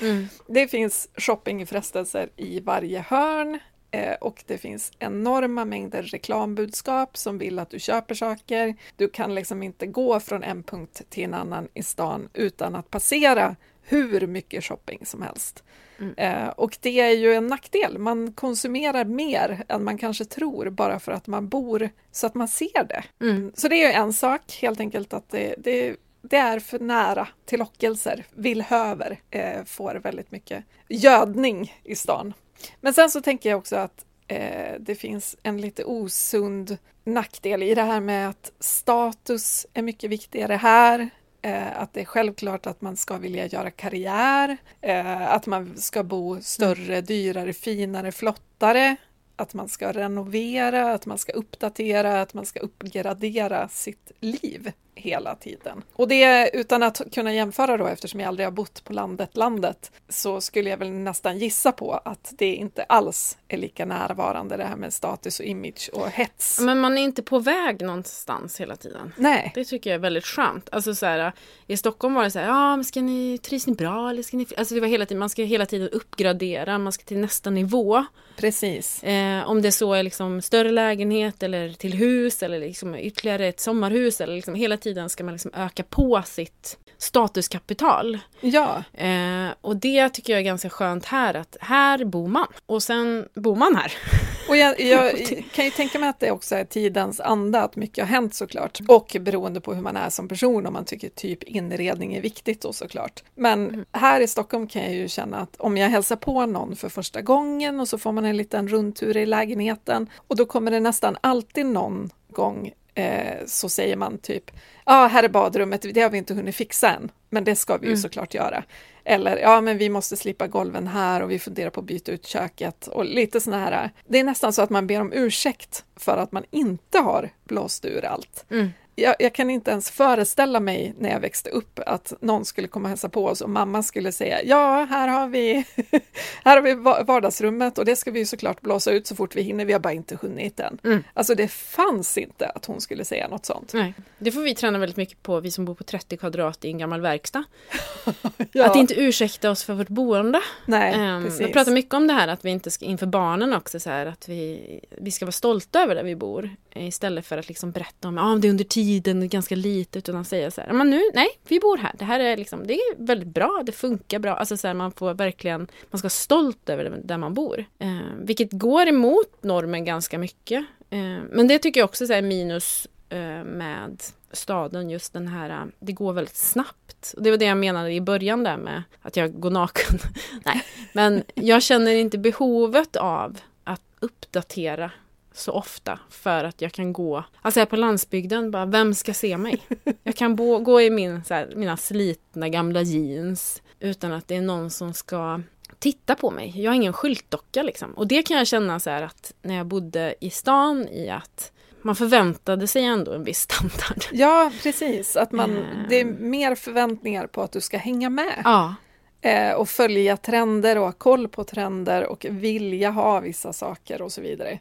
Mm. Det finns shoppingfrestelser i varje hörn. Eh, och det finns enorma mängder reklambudskap som vill att du köper saker. Du kan liksom inte gå från en punkt till en annan i stan utan att passera hur mycket shopping som helst. Mm. Eh, och det är ju en nackdel. Man konsumerar mer än man kanske tror bara för att man bor så att man ser det. Mm. Så det är ju en sak, helt enkelt att det, det det är för nära till lockelser. Villhöver eh, får väldigt mycket gödning i stan. Men sen så tänker jag också att eh, det finns en lite osund nackdel i det här med att status är mycket viktigare här. Eh, att det är självklart att man ska vilja göra karriär, eh, att man ska bo större, dyrare, finare, flottare, att man ska renovera, att man ska uppdatera, att man ska uppgradera sitt liv hela tiden. Och det utan att kunna jämföra då eftersom jag aldrig har bott på landet, landet, så skulle jag väl nästan gissa på att det inte alls är lika närvarande det här med status och image och hets. Men man är inte på väg någonstans hela tiden. Nej. Det tycker jag är väldigt skönt. Alltså så här, i Stockholm var det så här, ja men ska ni, trivs ni bra eller ska ni, alltså det var hela tiden, man ska hela tiden uppgradera, man ska till nästa nivå. Precis. Eh, om det så är liksom större lägenhet eller till hus eller liksom ytterligare ett sommarhus eller liksom hela tiden ska man liksom öka på sitt statuskapital. Ja. Eh, och det tycker jag är ganska skönt här, att här bor man och sen bor man här. Och jag, jag kan ju tänka mig att det också är tidens anda, att mycket har hänt såklart. Och beroende på hur man är som person, om man tycker typ inredning är viktigt då såklart. Men mm. här i Stockholm kan jag ju känna att om jag hälsar på någon för första gången och så får man en liten rundtur i lägenheten och då kommer det nästan alltid någon gång eh, så säger man typ, ja, här är badrummet, det har vi inte hunnit fixa än, men det ska vi ju mm. såklart göra. Eller, ja, men vi måste slipa golven här och vi funderar på att byta ut köket och lite sådana här. Det är nästan så att man ber om ursäkt för att man inte har blåst ur allt. Mm jag, jag, kan inte ens föreställa mig när jag växte upp att någon skulle komma och hälsa på oss och mamma skulle säga ja, här har vi, här har vi vardagsrummet och det ska vi såklart blåsa ut så fort vi hinner, vi har bara inte hunnit än. Mm. Alltså det fanns inte att hon skulle säga något sånt. Nej, det får vi träna väldigt mycket på, vi som bor på 30 kvadrat i en gammal verkstad. ja. Att inte ursäkta oss för vårt boende. Nej, um, precis. Jag pratar mycket om det här att vi inte ska, inför barnen också, så här, att vi, vi ska vara stolta över där vi bor Eh, istället för att liksom berätta om ah, det är under tiden ganska lite utan att säga så här, men nu, nej, vi bor här. Det här är liksom, det är väldigt bra, det funkar bra. Alltså så här, man får verkligen, man ska vara stolt över där man bor. Eh, vilket går emot normen ganska mycket. Eh, men det tycker jag också är minus eh, med staden, just den här, eh, det går väldigt snabbt. Och det var det jag menade i början där med att jag går naken. nej, men jag känner inte behovet av att uppdatera så ofta för att jag kan gå, alltså här på landsbygden, bara vem ska se mig? Jag kan bo, gå i min, så här, mina slitna gamla jeans utan att det är någon som ska titta på mig. Jag har ingen skyltdocka liksom. Och det kan jag känna så här att när jag bodde i stan i att man förväntade sig ändå en viss standard. Ja, precis. Att man, Ehm. det är mer förväntningar på att du ska hänga med. Ja, Eh, och följa trender och ha koll på trender och vilja ha vissa saker och så vidare.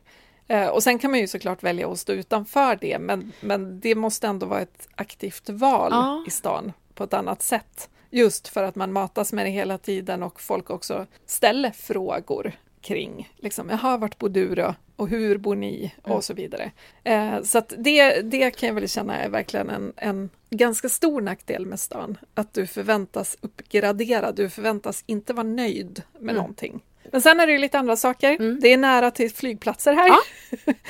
Eh, och sen kan man ju såklart välja att stå utanför det, men, men det måste ändå vara ett aktivt val Ja. i stan på ett annat sätt. Just för att man matas med det hela tiden och folk också ställer frågor kring, liksom, jaha, vart bor du då? Och hur bor ni? Mm. Och så vidare. Eh, så att det, det kan jag väl känna är verkligen en, en ganska stor nackdel med stan. Att du förväntas uppgradera, du förväntas inte vara nöjd med Mm. någonting. Men sen är det lite andra saker. Mm. Det är nära till flygplatser här. Ja.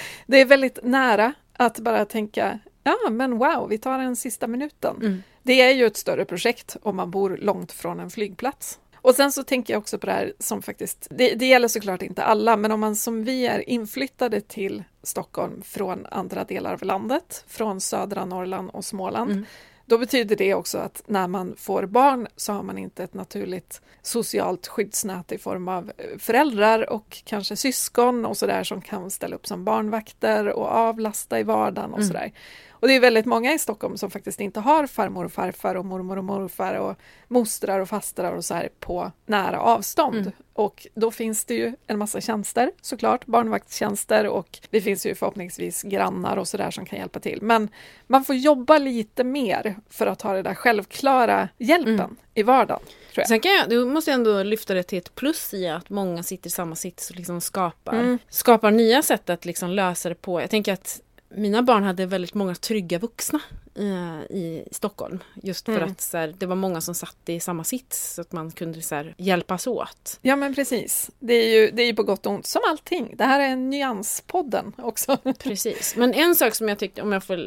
det är väldigt nära att bara tänka, ja men wow, vi tar den sista minuten. mm. Det är ju ett större projekt om man bor långt från en flygplats. Och sen så tänker jag också på det här som faktiskt, det, det gäller såklart inte alla, men om man som vi är inflyttade till Stockholm från andra delar av landet, från södra Norrland och Småland, Mm. Då betyder det också att när man får barn så har man inte ett naturligt socialt skyddsnät i form av eh, föräldrar och kanske syskon och sådär som kan ställa upp som barnvakter och avlasta i vardagen och Mm. sådär. Och det är väldigt många i Stockholm som faktiskt inte har farmor och farfar och mormor och morfar och mostrar och fastrar och så här på nära avstånd. Mm. Och då finns det ju en massa tjänster såklart, barnvaktstjänster och det finns ju förhoppningsvis grannar och sådär som kan hjälpa till. Men man får jobba lite mer för att ha det där självklara hjälpen Mm. i vardagen. Tror jag. Sen kan jag, du måste jag ändå lyfta det till ett plus i att många sitter i samma sits och liksom skapar, Mm. skapar nya sätt att liksom lösa det på. Jag tänker att mina barn hade väldigt många trygga vuxna eh, i Stockholm. Just för Mm. att så här, det var många som satt i samma sits så att man kunde så här, hjälpas åt. Ja men precis, det är, ju, det är ju på gott och ont som allting. Det här är nyanspodden också. Precis. Men en sak som jag tyckte, om jag får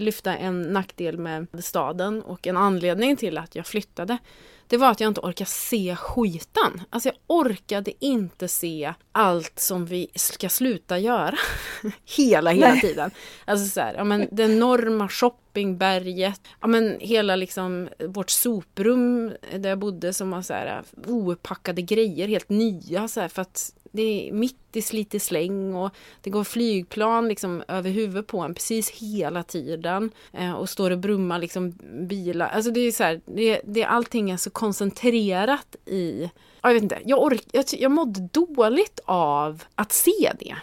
lyfta en nackdel med staden och en anledning till att jag flyttade. Det var att jag inte orkade se skiten. Alltså jag orkade inte se allt som vi ska sluta göra. hela, hela Nej. tiden. Alltså så här, ja men det enorma shoppingberget. Ja men hela liksom vårt soprum där jag bodde som var så här opackade grejer, helt nya så här för att det är mitt i slit i släng och det går flygplan liksom över huvudet på en precis hela tiden. Eh, och står och brummar liksom bilar. Alltså det är så här, det, det, allting är så koncentrerat i... Jag vet inte, jag, ork, jag, jag mådde dåligt av att se det.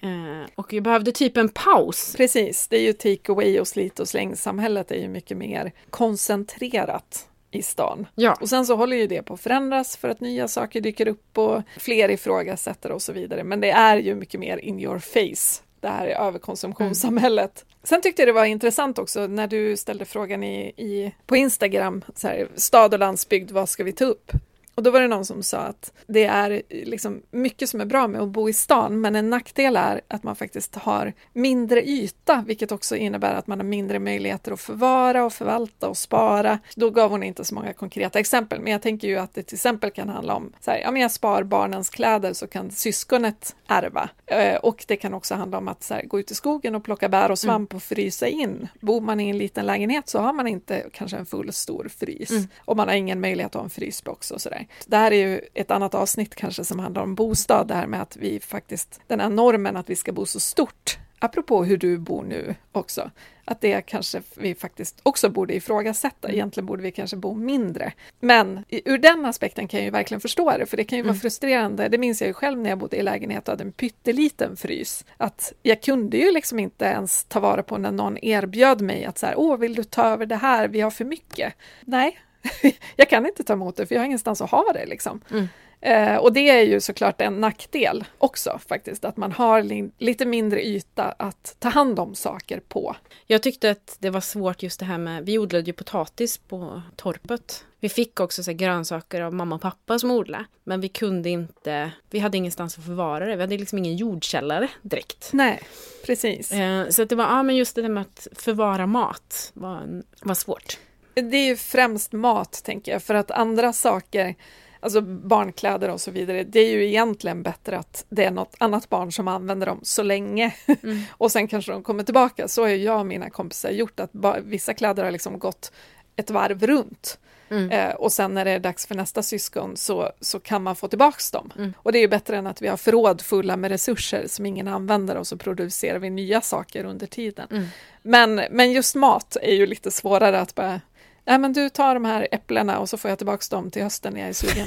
Eh, och jag behövde typ en paus. Precis, det är ju take away och slit och släng-samhället är ju mycket mer koncentrerat i stan. Ja, Och sen så håller ju det på att förändras för att nya saker dyker upp och fler ifrågasätter och så vidare. Men det är ju mycket mer in your face, det här överkonsumtionssamhället. Sen tyckte jag det var intressant också när du ställde frågan i, i, på Instagram, så här, stad och landsbygd, vad ska vi ta upp? Och då var det någon som sa att det är liksom mycket som är bra med att bo i stan, men en nackdel är att man faktiskt har mindre yta, vilket också innebär att man har mindre möjligheter att förvara och förvalta och spara. Då gav hon inte så många konkreta exempel, men jag tänker ju att det till exempel kan handla om så här, ja, men jag spar barnens kläder så kan syskonet ärva. Eh, och det kan också handla om att så här, gå ut i skogen och plocka bär och svamp och frysa in. Bor man i en liten lägenhet så har man inte kanske en full stor frys Mm. och man har ingen möjlighet att ha en frysbox och sådär. Det här är ju ett annat avsnitt kanske som handlar om bostad, det här med att vi faktiskt, den här normen att vi ska bo så stort, apropå hur du bor nu också, att det kanske vi faktiskt också borde ifrågasätta. Egentligen borde vi kanske bo mindre. Men ur den aspekten kan jag ju verkligen förstå det, för det kan ju vara Mm. frustrerande. Det minns jag ju själv när jag bodde i lägenhet och hade en pytteliten frys. Att jag kunde ju liksom inte ens ta vara på när någon erbjöd mig att så här, åh, vill du ta över det här? Vi har för mycket. Nej, jag kan inte ta emot det, för jag har ingenstans att ha det liksom. Mm. Eh, och det är ju såklart en nackdel också faktiskt, att man har li- lite mindre yta att ta hand om saker på. jag tyckte att det var svårt just det här med, vi odlade ju potatis på torpet. Vi fick också så grönsaker av mamma och pappa som odlade, men vi kunde inte, vi hade ingenstans att förvara det. Vi hade liksom ingen jordkällare direkt. Nej, precis. Eh, så det var, ja men just det där med att förvara mat var, var svårt. Det är ju främst mat, tänker jag, för att andra saker alltså barnkläder och så vidare, det är ju egentligen bättre att det är något annat barn som använder dem så länge mm. och sen kanske de kommer tillbaka. Så har jag och mina kompisar gjort, att vissa kläder har liksom gått ett varv runt. Mm. Eh, och sen när det är dags för nästa syskon så, så kan man få tillbaks dem. Mm. Och det är ju bättre än att vi har förråd fulla med resurser som ingen använder och så producerar vi nya saker under tiden. Mm. Men, men just mat är ju lite svårare att bara Nej men du tar de här äpplena och så får jag tillbaks dem till hösten när jag är sugen.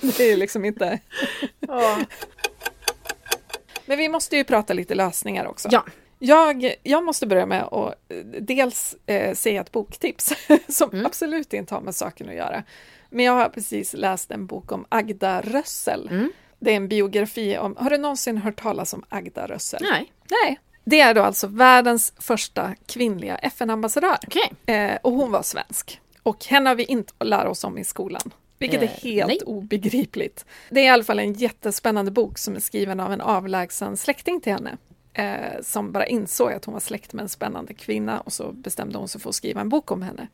det är liksom inte... Men vi måste ju prata lite lösningar också. Ja. Jag, jag måste börja med att eh, dels eh, säga ett boktips som mm. absolut inte har med saken att göra. Men jag har precis läst en bok om Agda Rössel. Mm. Det är en biografi om, har du någonsin hört talas om Agda Rössel? Nej. Nej. Det är då alltså världens första kvinnliga FN-ambassadör. Okay. Eh, och hon var svensk. Och henne har vi inte att lära oss om i skolan. Vilket eh, är helt nej. obegripligt. Det är i alla fall en jättespännande bok som är skriven av en avlägsen släkting till henne eh, som bara insåg att hon var släkt med en spännande kvinna och så bestämde hon sig för att skriva en bok om henne.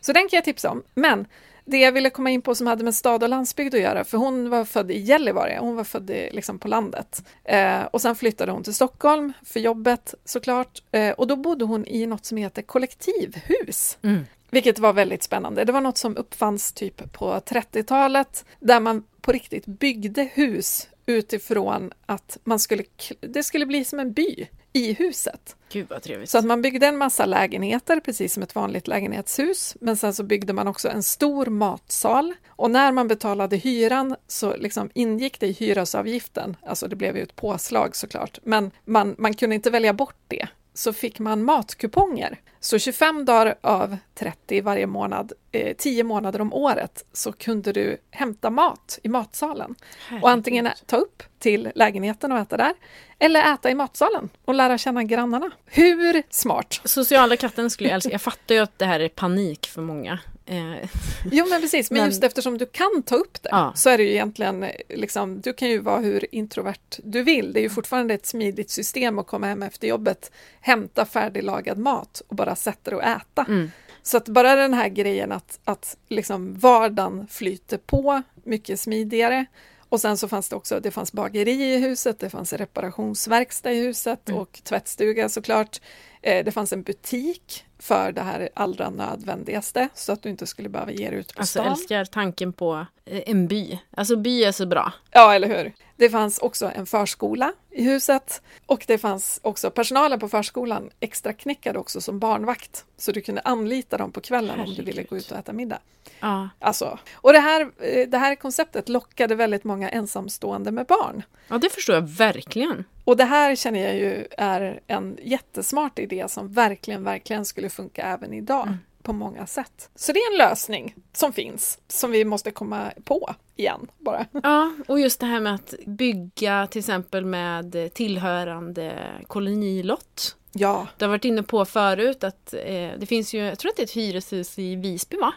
Så den kan jag tipsa om. Men det jag ville komma in på som hade med stad och landsbygd att göra, för hon var född i Gällivare, hon var född i, liksom på landet. Eh, och sen flyttade hon till Stockholm för jobbet såklart. Eh, och då bodde hon i något som heter kollektivhus. Mm. Vilket var väldigt spännande. Det var något som uppfanns typ på 30-talet där man på riktigt byggde hus utifrån att man skulle, det skulle bli som en by i huset. Gud vad trevligt. Så att man byggde en massa lägenheter, precis som ett vanligt lägenhetshus, men sen så byggde man också en stor matsal. Och när man betalade hyran så liksom ingick det i hyresavgiften, alltså det blev ju ett påslag såklart, men man, man kunde inte välja bort det, så fick man matkuponger. Så 25 dagar av 30 varje månad, eh, 10 månader om året, så kunde du hämta mat i matsalen. Herregud. Och antingen ta upp till lägenheten och äta där, eller äta i matsalen och lära känna grannarna. Hur smart? Sociala katten skulle jag älska. Jag fattar ju att det här är panik för många. Eh, jo men precis, men, men, just eftersom du kan ta upp det ja. så är det ju egentligen, liksom, du kan ju vara hur introvert du vill. Det är ju fortfarande ett smidigt system att komma hem efter jobbet, hämta färdiglagad mat och bara sätta dig och äta. Mm. Så att bara den här grejen att, att liksom vardagen flyter på mycket smidigare och sen så fanns det också, det fanns bageri i huset, det fanns reparationsverkstad i huset mm. och tvättstuga såklart. Eh, det fanns en butik för det här allra nödvändigaste så att du inte skulle behöva ge dig ut på alltså, stan. Alltså älskar tanken på eh, en by. Alltså by är så bra. Ja, eller hur. Det fanns också en förskola i huset och det fanns också personalen på förskolan extra knäckade också som barnvakt så du kunde anlita dem på kvällen Herregud. om du ville gå ut och äta middag. Ja. Alltså, och det här, eh, det här konceptet lockade väldigt många ensamstående med barn. Ja, det förstår jag verkligen. Och det här känner jag ju är en jättesmart idé som verkligen, verkligen skulle funka även idag. Mm på många sätt. Så det är en lösning som finns, som vi måste komma på igen bara. Ja, och just det här med att bygga till exempel med tillhörande kolonilott. Ja. Du har varit inne på förut att eh, det finns ju, jag tror att det är ett hyreshus i Visby va?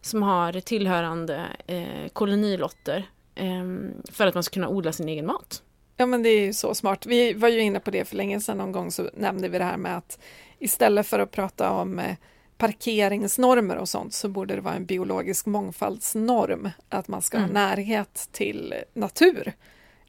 Som har tillhörande eh, kolonilotter eh, för att man ska kunna odla sin egen mat. Ja men det är ju så smart. Vi var ju inne på det för länge sedan någon gång så nämnde vi det här med att istället för att prata om eh, parkeringsnormer och sånt så borde det vara en biologisk mångfaldsnorm att man ska mm. ha närhet till natur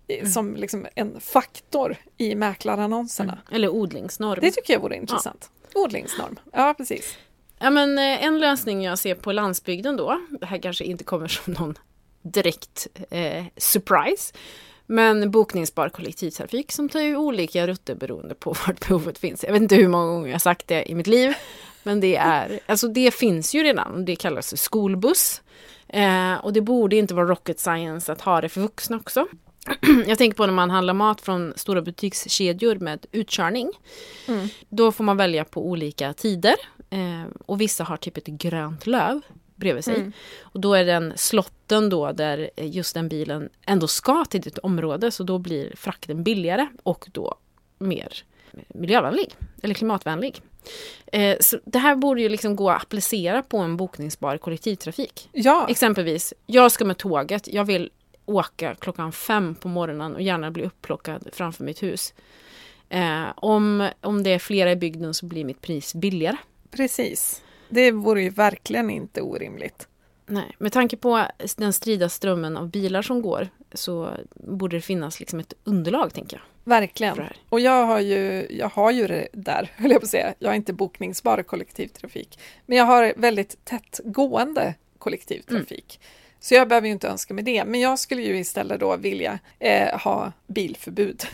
mm. som liksom en faktor i mäklarannonserna. Mm. Eller odlingsnorm. Det tycker jag vore intressant. Ja. Odlingsnorm, ja precis. Ja men eh, en lösning jag ser på landsbygden då, det här kanske inte kommer som någon direkt eh, surprise, men bokningsbar kollektivtrafik som tar ju olika rutter beroende på vart behovet finns. Jag vet inte hur många gånger jag sagt det i mitt liv. Men det är, alltså det finns ju redan. Det kallas skolbuss. Eh, och det borde inte vara rocket science att ha det för vuxna också. Jag tänker på när man handlar mat från stora butikskedjor med utkörning. Mm. Då får man välja på olika tider. Eh, och vissa har typ ett grönt löv bredvid sig. Mm. Och då är den slotten då där just den bilen ändå ska till ditt område så då blir frakten billigare och då mer miljövänlig eller klimatvänlig. Eh, så det här borde ju liksom gå att applicera på en bokningsbar kollektivtrafik. Ja. Exempelvis, jag ska med tåget, jag vill åka klockan fem på morgonen och gärna bli upplockad framför mitt hus. Eh, om, om det är flera i bygden så blir mitt pris billigare. Precis. Det vore ju verkligen inte orimligt. Nej, med tanke på den strida strömmen av bilar som går så borde det finnas liksom ett underlag, tänker jag. Verkligen. Och jag har ju, jag har ju det där, höll jag på att säga. Jag har inte bokningsbar kollektivtrafik. Men jag har väldigt tätt gående kollektivtrafik. Mm. Så jag behöver ju inte önska mig det. Men jag skulle ju istället då vilja eh, ha bilförbud.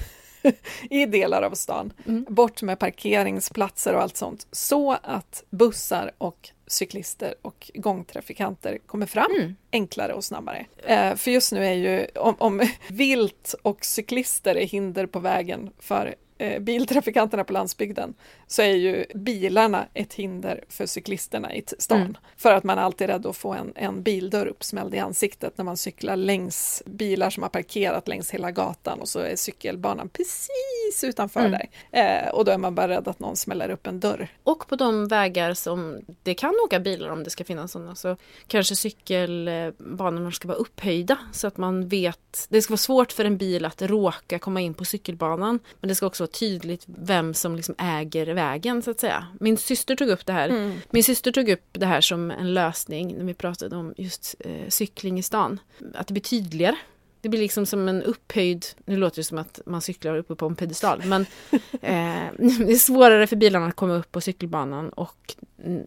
i delar av stan. Mm. Bort med parkeringsplatser och allt sånt så att bussar och cyklister och gångtrafikanter kommer fram mm. enklare och snabbare. Eh, för just nu är ju om, om vilt och cyklister är hinder på vägen för biltrafikanterna på landsbygden så är ju bilarna ett hinder för cyklisterna i stan. Mm. För att man alltid är rädd att få en, en bildörr uppsmälld i ansiktet när man cyklar längs bilar som har parkerat längs hela gatan och så är cykelbanan precis utanför mm. där. Eh, och då är man bara rädd att någon smäller upp en dörr. Och på de vägar som det kan åka bilar om det ska finnas sådana så kanske cykelbanorna ska vara upphöjda så att man vet. Det ska vara svårt för en bil att råka komma in på cykelbanan men det ska också tydligt vem som liksom äger vägen så att säga. Min syster tog upp det här. Mm. Min syster tog upp det här som en lösning när vi pratade om just eh, cykling i stan. Att det blir tydligare. Det blir liksom som en upphöjd, nu låter det som att man cyklar uppe på en pedestal, men eh, det är svårare för bilarna att komma upp på cykelbanan och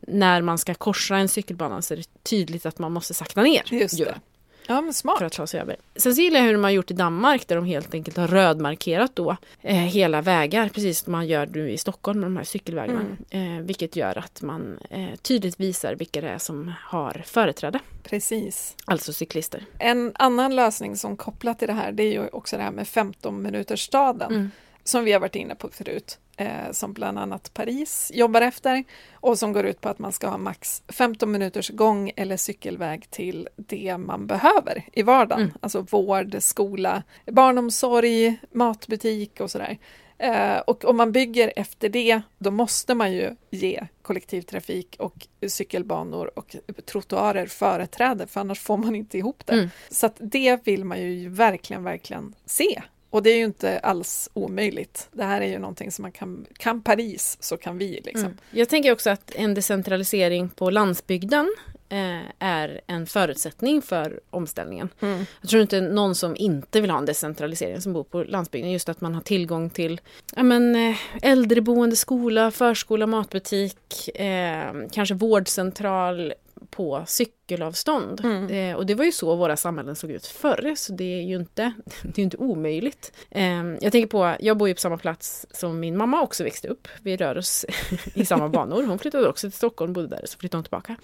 när man ska korsa en cykelbana så är det tydligt att man måste sakta ner. Just det. Ja, men smart. För att ta sig över. Sen så gillar jag hur de har gjort i Danmark där de helt enkelt har rödmarkerat då eh, hela vägar, precis som man gör nu i Stockholm med de här cykelvägarna. Mm. Eh, vilket gör att man eh, tydligt visar vilka det är som har företräde. Precis. Alltså cyklister. En annan lösning som kopplat till det här, det är ju också det här med 15 minuters staden. Mm. Som vi har varit inne på förut eh, som bland annat Paris jobbar efter och som går ut på att man ska ha max 15 minuters gång eller cykelväg till det man behöver i vardagen. Mm. Alltså vård, skola, barnomsorg, matbutik och sådär. Eh, och om man bygger efter det, då måste man ju ge kollektivtrafik och cykelbanor och trottoarer företräde, för annars får man inte ihop det. Mm. Så det vill man ju verkligen, verkligen se och det är ju inte alls omöjligt. Det här är ju någonting som man kan, kan Paris så kan vi. Liksom. Mm. Jag tänker också att en decentralisering på landsbygden eh, är en förutsättning för omställningen. Mm. Jag tror inte någon som inte vill ha en decentralisering som bor på landsbygden, just att man har tillgång till ja, men, eh, äldreboende, skola, förskola, matbutik, eh, kanske vårdcentral, på cykelavstånd. Mm. Eh, och det var ju så våra samhällen såg ut förr, så det är ju inte, det är inte omöjligt. Eh, jag tänker på, jag bor ju på samma plats som min mamma också växte upp. Vi rör oss i samma banor. Hon flyttade också till Stockholm, bodde där, så flyttade hon tillbaka.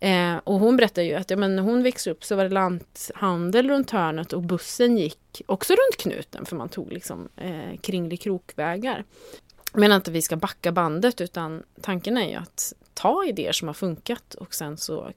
Eh, och hon berättade ju att ja, men när hon växte upp så var det lanthandel runt hörnet och bussen gick också runt knuten, för man tog liksom eh, kringlig krokvägar. Inte att vi ska backa bandet utan tanken är ju att ta idéer som har funkat och sen så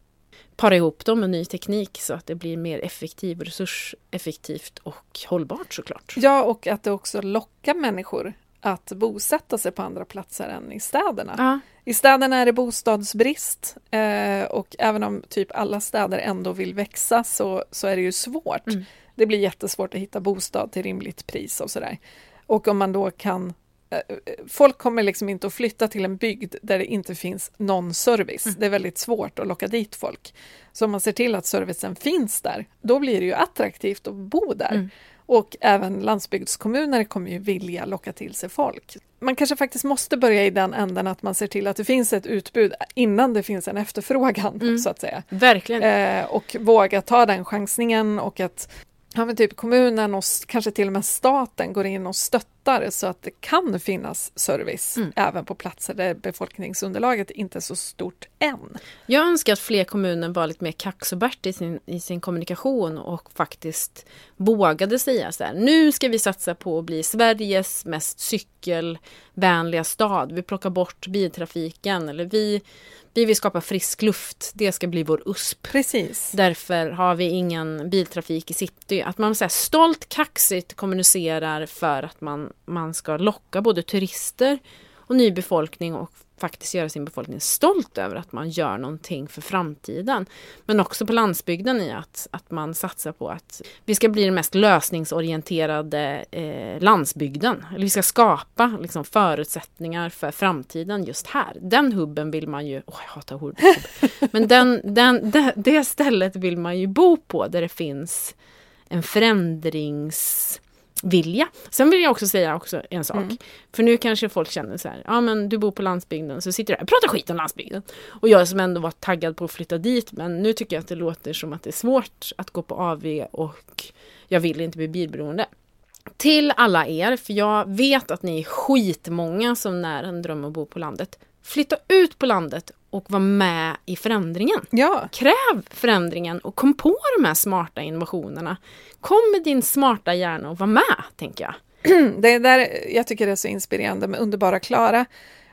para ihop dem med ny teknik så att det blir mer effektivt, resurseffektivt och hållbart såklart. Ja, och att det också lockar människor att bosätta sig på andra platser än i städerna. Ja. I städerna är det bostadsbrist eh, och även om typ alla städer ändå vill växa så, så är det ju svårt. Mm. Det blir jättesvårt att hitta bostad till rimligt pris och sådär. Och om man då kan folk kommer liksom inte att flytta till en bygd där det inte finns någon service. Mm. Det är väldigt svårt att locka dit folk. Så om man ser till att servicen finns där, då blir det ju attraktivt att bo där. Mm. Och även landsbygdskommuner kommer ju vilja locka till sig folk. Man kanske faktiskt måste börja i den änden att man ser till att det finns ett utbud innan det finns en efterfrågan, mm. så att säga. Verkligen. Eh, och våga ta den chansningen och att ja, men typ kommunen och kanske till och med staten går in och stöttar så att det kan finnas service mm. även på platser där befolkningsunderlaget inte är så stort än. Jag önskar att fler kommuner var lite mer kaxobärt i sin, i sin kommunikation och faktiskt vågade säga så här, nu ska vi satsa på att bli Sveriges mest cykelvänliga stad. Vi plockar bort biltrafiken eller vi vi vill skapa frisk luft, det ska bli vår USP. Precis. Därför har vi ingen biltrafik i city. Att man så här, stolt, kaxigt kommunicerar för att man, man ska locka både turister och ny befolkning och faktiskt göra sin befolkning stolt över att man gör någonting för framtiden. Men också på landsbygden i att, att man satsar på att vi ska bli den mest lösningsorienterade eh, landsbygden. Eller vi ska skapa liksom, förutsättningar för framtiden just här. Den hubben vill man ju, åh jag hatar ordet men den, den, det, det stället vill man ju bo på där det finns en förändrings vilja. Sen vill jag också säga också en sak. Mm. För nu kanske folk känner så här, ja men du bor på landsbygden så sitter du här och pratar skit om landsbygden. Och jag som ändå var taggad på att flytta dit men nu tycker jag att det låter som att det är svårt att gå på AV och jag vill inte bli bilberoende. Till alla er, för jag vet att ni är skitmånga som när en dröm att bo på landet. Flytta ut på landet och var med i förändringen. Ja. Kräv förändringen och kom på de här smarta innovationerna. Kom med din smarta hjärna och var med, tänker jag. Det är där jag tycker det är så inspirerande med underbara Klara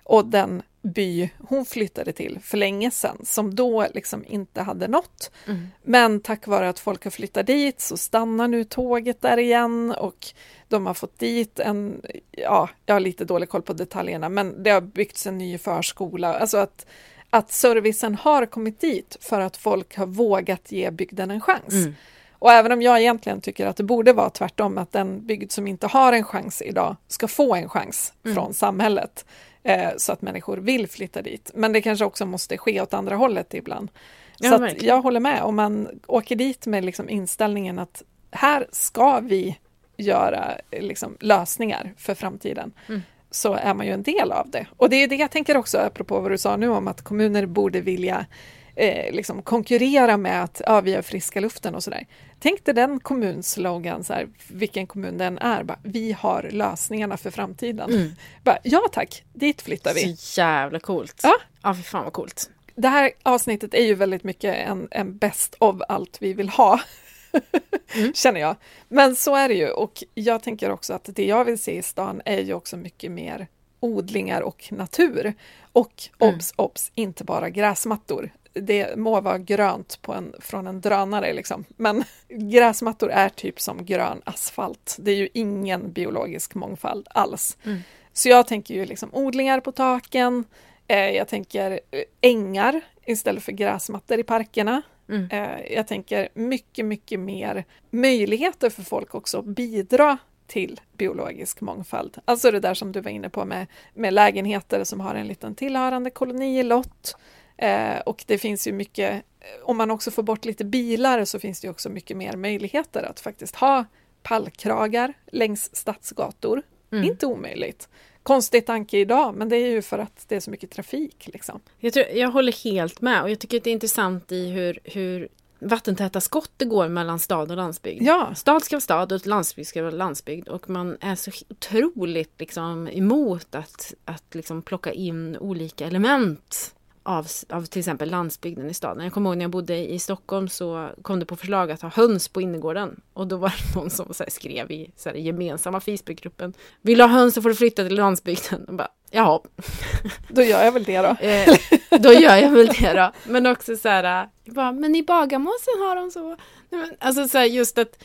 och den by hon flyttade till för länge sedan, som då liksom inte hade nått. Mm. Men tack vare att folk har flyttat dit så stannar nu tåget där igen och de har fått dit en, ja, jag har lite dålig koll på detaljerna, men det har byggts en ny förskola. Alltså att att servicen har kommit dit för att folk har vågat ge bygden en chans. Mm. Och även om jag egentligen tycker att det borde vara tvärtom, att den bygd som inte har en chans idag ska få en chans mm. från samhället, eh, så att människor vill flytta dit. Men det kanske också måste ske åt andra hållet ibland. Ja, så jag håller med, om man åker dit med liksom inställningen att här ska vi göra liksom, lösningar för framtiden. Mm så är man ju en del av det. Och det är det jag tänker också, apropå vad du sa nu om att kommuner borde vilja eh, liksom konkurrera med att ja, vi har friska luften och sådär. Tänk dig den kommunslogan, så här, vilken kommun den är, bara, vi har lösningarna för framtiden. Mm. Bara, ja tack, dit flyttar vi. Så jävla coolt. Ja, ja för fan vad coolt. Det här avsnittet är ju väldigt mycket en, en bäst av allt vi vill ha mm. känner jag. Men så är det ju och jag tänker också att det jag vill se i stan är ju också mycket mer odlingar och natur. Och mm. obs, obs, inte bara gräsmattor. Det må vara grönt på en, från en drönare, liksom. men gräsmattor är typ som grön asfalt. Det är ju ingen biologisk mångfald alls. Mm. Så jag tänker ju liksom odlingar på taken, eh, jag tänker eh, ängar istället för gräsmattor i parkerna. Mm. Eh, jag tänker mycket, mycket mer möjligheter för folk också att bidra till biologisk mångfald. Alltså det där som du var inne på med, med lägenheter som har en liten tillhörande kolonilott. Eh, och det finns ju mycket, om man också får bort lite bilar så finns det också mycket mer möjligheter att faktiskt ha pallkragar längs stadsgator. Mm. Inte omöjligt konstig tanke idag, men det är ju för att det är så mycket trafik. Liksom. Jag, tror, jag håller helt med och jag tycker det är intressant i hur, hur vattentäta skott det går mellan stad och landsbygd. Ja. Stad ska vara stad och landsbygd ska vara landsbygd och man är så otroligt liksom, emot att, att liksom plocka in olika element av, av till exempel landsbygden i staden. Jag kommer ihåg när jag bodde i Stockholm så kom det på förslag att ha höns på innergården. Och då var det någon som skrev i så här, gemensamma Facebookgruppen. Vill du ha höns så får du flytta till landsbygden. Och bara, Jaha. Då gör jag väl det då. eh, då gör jag väl det då. Men också så här, bara, men i Bagarmossen har de så. alltså så här, just att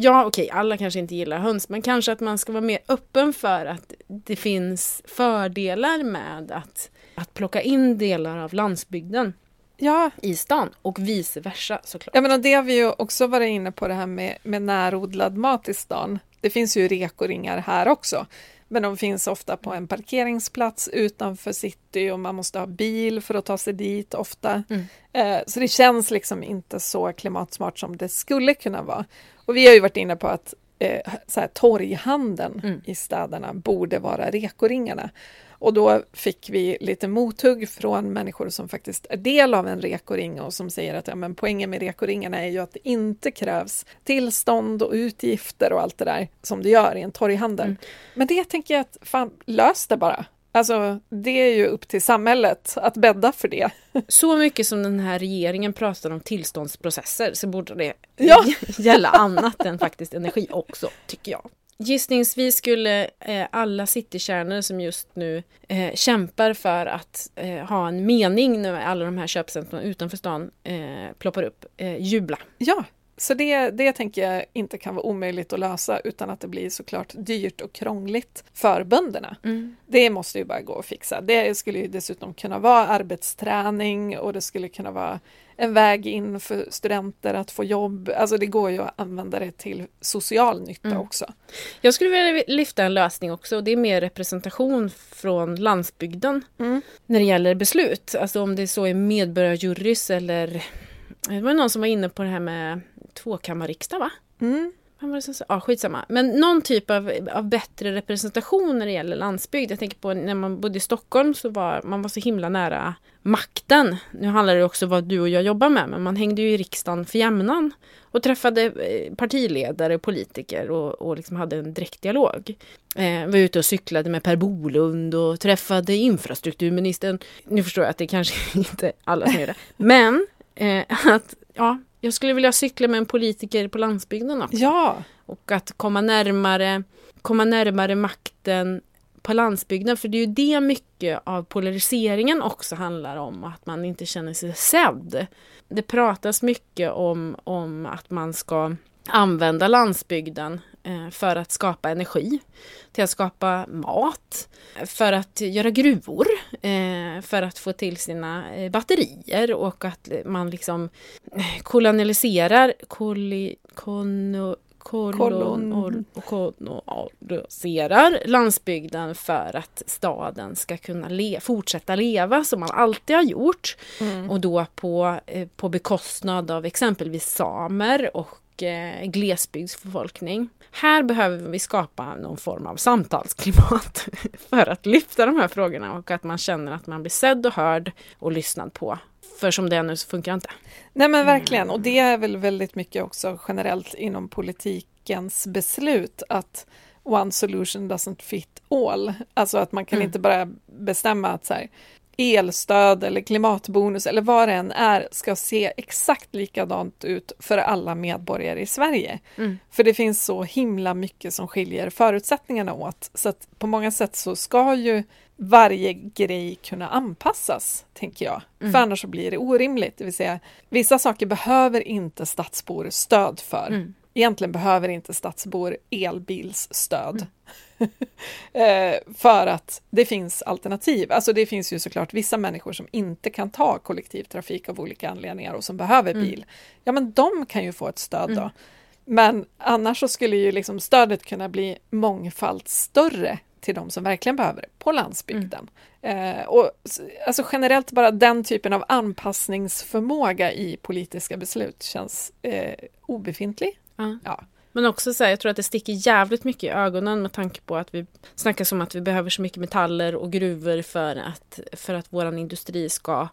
Ja, okej, okay, alla kanske inte gillar höns, men kanske att man ska vara mer öppen för att det finns fördelar med att att plocka in delar av landsbygden ja. i stan och vice versa såklart. Ja, men och det har vi ju också varit inne på det här med, med närodlad mat i stan. Det finns ju rekoringar här också, men de finns ofta på en parkeringsplats utanför city och man måste ha bil för att ta sig dit ofta. Mm. Eh, så det känns liksom inte så klimatsmart som det skulle kunna vara. Och vi har ju varit inne på att eh, så här, torghandeln mm. i städerna borde vara rekoringarna. Och då fick vi lite mothugg från människor som faktiskt är del av en rekoring och som säger att ja, men poängen med rekoringarna är ju att det inte krävs tillstånd och utgifter och allt det där som det gör i en torghandel. Mm. Men det tänker jag att, fan, lös det bara. Alltså, det är ju upp till samhället att bädda för det. Så mycket som den här regeringen pratar om tillståndsprocesser så borde det ja. gälla annat än faktiskt energi också, tycker jag. Gissningsvis skulle eh, alla citykärnor som just nu eh, kämpar för att eh, ha en mening när alla de här köpcentren utanför stan eh, ploppar upp, eh, jubla. Ja, så det, det tänker jag inte kan vara omöjligt att lösa utan att det blir såklart dyrt och krångligt för bönderna. Mm. Det måste ju bara gå att fixa. Det skulle ju dessutom kunna vara arbetsträning och det skulle kunna vara en väg in för studenter att få jobb. Alltså det går ju att använda det till social nytta Mm. också. Jag skulle vilja lyfta en lösning också och det är mer representation från landsbygden Mm. när det gäller beslut. Alltså om det så är medborgarjurys eller det var någon som var inne på det här med tvåkammarriksdag va? Mm. Vem var det som sa? Ja, skitsamma. Men någon typ av, av bättre representation när det gäller landsbygd. Jag tänker på när man bodde i Stockholm så var man var så himla nära makten. Nu handlar det också om vad du och jag jobbar med, men man hängde ju i riksdagen för jämnan och träffade eh, partiledare och politiker och, och liksom hade en direktdialog. Eh, var ute och cyklade med Per Bolund och träffade infrastrukturministern. Nu förstår jag att det kanske inte alla som gör det. Men eh, att, ja, jag skulle vilja cykla med en politiker på landsbygden också. Ja, Och att komma närmare, komma närmare makten på landsbygden. För det är ju det mycket av polariseringen också handlar om. Att man inte känner sig sedd. Det pratas mycket om, om att man ska använda landsbygden eh, för att skapa energi, till att skapa mat, för att göra gruvor, eh, för att få till sina eh, batterier och att man liksom kolonialiserar, koli, kono, kolon, Kolon. koloniserar landsbygden för att staden ska kunna le, fortsätta leva som man alltid har gjort. Mm. Och då på, på bekostnad av exempelvis samer och eh, glesbygdsbefolkning. Här behöver vi skapa någon form av samtalsklimat för att lyfta de här frågorna och att man känner att man blir sedd och hörd och lyssnad på. För som det är nu så funkar det inte. Nej men verkligen, och det är väl väldigt mycket också generellt inom politikens beslut att one solution doesn't fit all. Alltså att man kan Mm. inte bara bestämma att så här, elstöd eller klimatbonus eller vad det än är ska se exakt likadant ut för alla medborgare i Sverige. Mm. För det finns så himla mycket som skiljer förutsättningarna åt. Så att på många sätt så ska ju varje grej kunna anpassas, tänker jag. Mm. För annars så blir det orimligt. Det vill säga, vissa saker behöver inte stadsbor stöd för. Mm. Egentligen behöver inte stadsbor elbilsstöd. Eh, för att det finns alternativ. Alltså det finns ju såklart vissa människor som inte kan ta kollektivtrafik av olika anledningar och som behöver Mm. bil. Ja men de kan ju få ett stöd då. Mm. Men annars så skulle ju liksom stödet kunna bli mångfalt större till de som verkligen behöver det på landsbygden. Eh, och alltså generellt bara den typen av anpassningsförmåga i politiska beslut känns eh, obefintlig. Ja. Ja. Men också så här, jag tror att det sticker jävligt mycket i ögonen med tanke på att vi snackar om att vi behöver så mycket metaller och gruvor för att, för att våran industri ska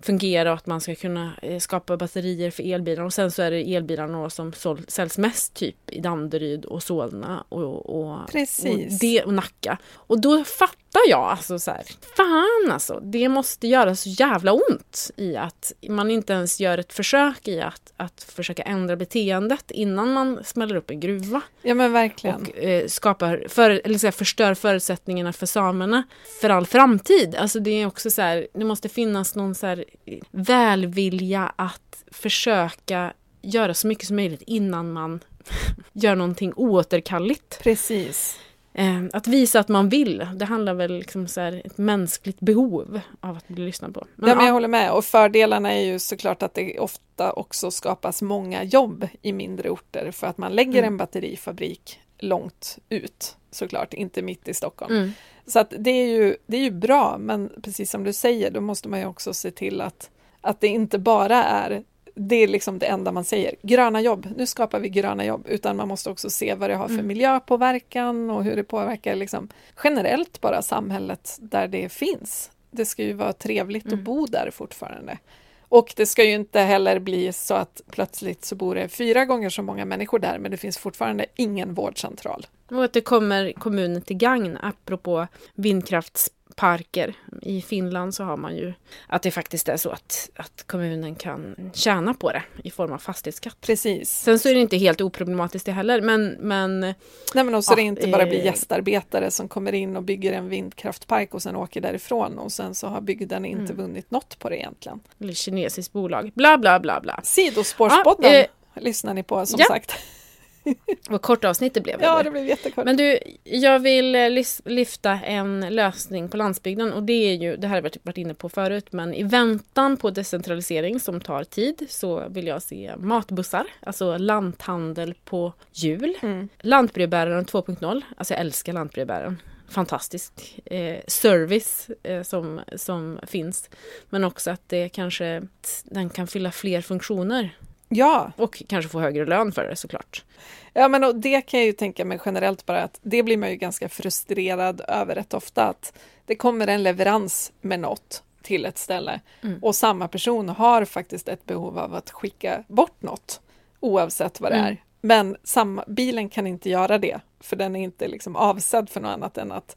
fungera och att man ska kunna eh, skapa batterier för elbilar. Och sen så är det elbilarna som sål, säljs mest typ i Danderyd och Solna och, och, Precis. och, det, och Nacka. Och då fattar jag alltså så här, fan alltså, det måste göra så jävla ont i att man inte ens gör ett försök i att, att försöka ändra beteendet innan man smäller upp en gruva Ja men verkligen. och eh, skapar, för, eller så här, förstör förutsättningarna för samerna för all framtid. Alltså det är också så här, det måste finnas någon så här välvilja att försöka göra så mycket som möjligt innan man gör någonting oåterkalligt. Precis. Eh, att visa att man vill, det handlar väl liksom så här ett mänskligt behov av att bli lyssnad på. ja, men jag ja, håller med. Och fördelarna är ju såklart att det ofta också skapas många jobb i mindre orter för att man lägger Mm. en batterifabrik långt ut såklart, inte mitt i Stockholm. mm, Så att det, är ju, det är ju bra, men precis som du säger, då måste man ju också se till att, att det inte bara är det är liksom det enda man säger. Gröna jobb, nu skapar vi gröna jobb. Utan man måste också se vad det har för Mm. miljöpåverkan och hur det påverkar liksom generellt bara samhället där det finns. Det ska ju vara trevligt Mm. att bo där fortfarande. Och det ska ju inte heller bli så att plötsligt så bor det fyra gånger så många människor där men det finns fortfarande ingen vårdcentral. Och att det kommer kommunen till gagn, apropå vindkraftsparker. I Finland så har man ju att det faktiskt är så att, att kommunen kan tjäna på det i form av fastighetsskatt. Precis. Sen så är det inte helt oproblematiskt det heller, men, men Nej men också Ja, det inte bara blir eh, gästarbetare som kommer in och bygger en vindkraftpark och sen åker därifrån och sen så har bygden inte Mm. vunnit något på det egentligen. eller kinesiskt bolag, bla bla bla bla. Sidospårspodden! Ja, eh, lyssnar ni på som Ja. sagt. Vad kort avsnitt det blev. Ja, eller? det blev jättekort. Men du, jag vill eh, lyfta en lösning på landsbygden och det är ju, det här har varit- varit inne på förut, men i väntan på decentralisering som tar tid så vill jag se matbussar, alltså lanthandel på hjul. Mm. Lantbrevbäraren 2.0, alltså jag älskar lantbrevbäraren. Fantastisk eh, service eh, som, som finns. Men också att det kanske, den kan fylla fler funktioner Ja, och kanske få högre lön för det såklart. Ja, men och det kan jag ju tänka mig generellt bara att det blir man ju ganska frustrerad över rätt ofta att det kommer en leverans med något till ett ställe Mm. och samma person har faktiskt ett behov av att skicka bort något oavsett vad det Mm. är. Men samma, bilen kan inte göra det för den är inte liksom avsedd för något annat än att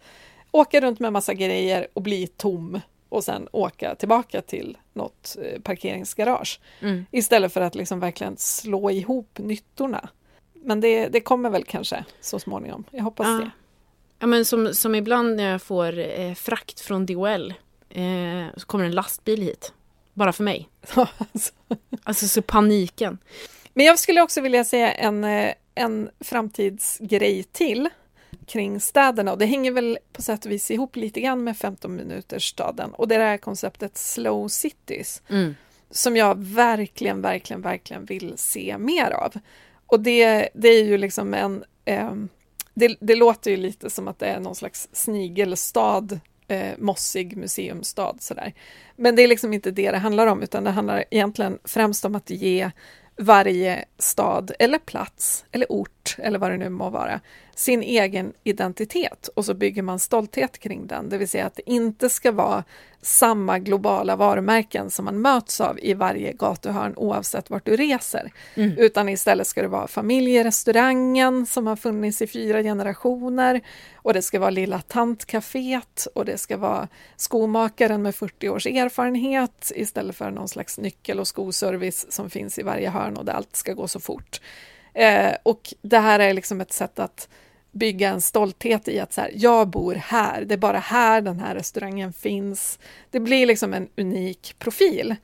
åka runt med massa grejer och bli tom och sen åka tillbaka till något eh, parkeringsgarage Mm. istället för att liksom verkligen slå ihop nyttorna. Men det, det kommer väl kanske så småningom. Jag hoppas Ja. det. Ja, men som, som ibland när jag får eh, frakt från DHL eh, så kommer en lastbil hit. Bara för mig. Alltså. Alltså så paniken. Men jag skulle också vilja säga en, eh, en framtidsgrej till kring städerna och det hänger väl på sätt och vis ihop lite grann med 15 minuters staden och det är det här konceptet slow cities Mm. som jag verkligen, verkligen, verkligen vill se mer av. Och det, det är ju liksom en... ehm, det, det låter ju lite som att det är någon slags snigelstad, eh, mossig museumstad sådär. Men det är liksom inte det det handlar om, utan det handlar egentligen främst om att ge varje stad eller plats eller ort eller vad det nu må vara sin egen identitet. Och så bygger man stolthet kring den, det vill säga att det inte ska vara samma globala varumärken som man möts av i varje gatuhörn oavsett vart du reser. Mm. Utan istället ska det vara familjerestaurangen som har funnits i fyra generationer och det ska vara lilla tantcaféet och det ska vara skomakaren med 40 års erfarenhet istället för någon slags nyckel och skoservice som finns i varje hörn och där allt ska gå så fort. Eh, och det här är liksom ett sätt att bygga en stolthet i att så här, jag bor här, det är bara här den här restaurangen finns. Det blir liksom en unik profil.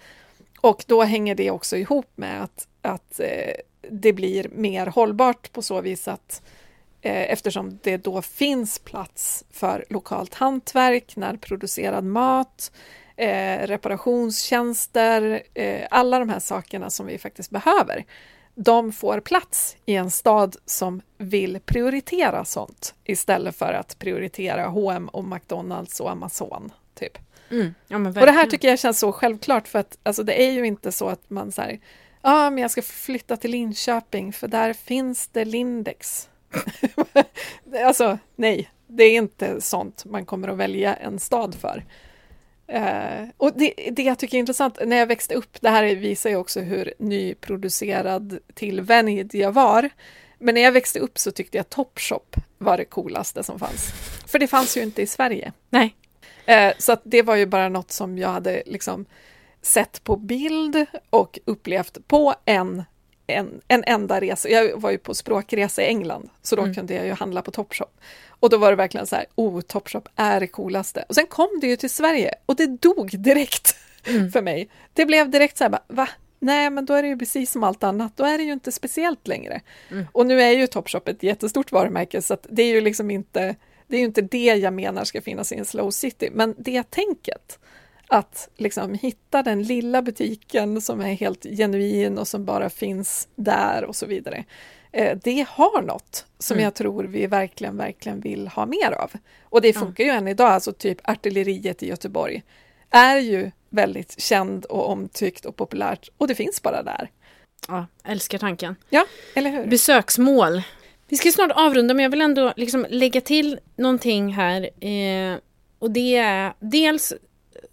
Och då hänger det också ihop med att, att eh, det blir mer hållbart på så vis att eh, eftersom det då finns plats för lokalt hantverk, närproducerad mat, eh, reparationstjänster, eh, alla de här sakerna som vi faktiskt behöver de får plats i en stad som vill prioritera sånt istället för att prioritera H&M och McDonalds och Amazon. Typ. Mm. Ja, Och det här tycker jag känns så självklart för att alltså, det är ju inte så att man säger ja, ah, men jag ska flytta till Linköping för där finns det Lindex. alltså, nej, det är inte sånt man kommer att välja en stad för. Eh, och det, det jag tycker är intressant, när jag växte upp, det här visar ju också hur nyproducerad tillvänjd jag var. Men när jag växte upp så tyckte jag Topshop var det coolaste som fanns. För det fanns ju inte i Sverige. Nej. Eh, så att det var ju bara något som jag hade liksom sett på bild och upplevt på en, en, en enda resa. Jag var ju på språkresa i England, så då Mm. kunde jag ju handla på Topshop. Och då var det verkligen så här, oh, Topshop är det coolaste. Och sen kom det ju till Sverige och det dog direkt Mm. för mig. Det blev direkt så här, bara, va? Nej, men då är det ju precis som allt annat. Då är det ju inte speciellt längre. Mm. Och nu är ju Topshop ett jättestort varumärke, så att det är ju liksom inte det är ju inte det jag menar ska finnas i en slow city, men det tänket att liksom hitta den lilla butiken som är helt genuin och som bara finns där och så vidare. Eh, det har något som Mm. jag tror vi verkligen, verkligen vill ha mer av. Och det Ja. funkar ju än idag, alltså typ artilleriet i Göteborg är ju väldigt känd och omtyckt och populärt och det finns bara där. Ja, älskar tanken. Ja, eller hur? Besöksmål. Vi ska snart avrunda men jag vill ändå liksom lägga till någonting här. Eh, och det är dels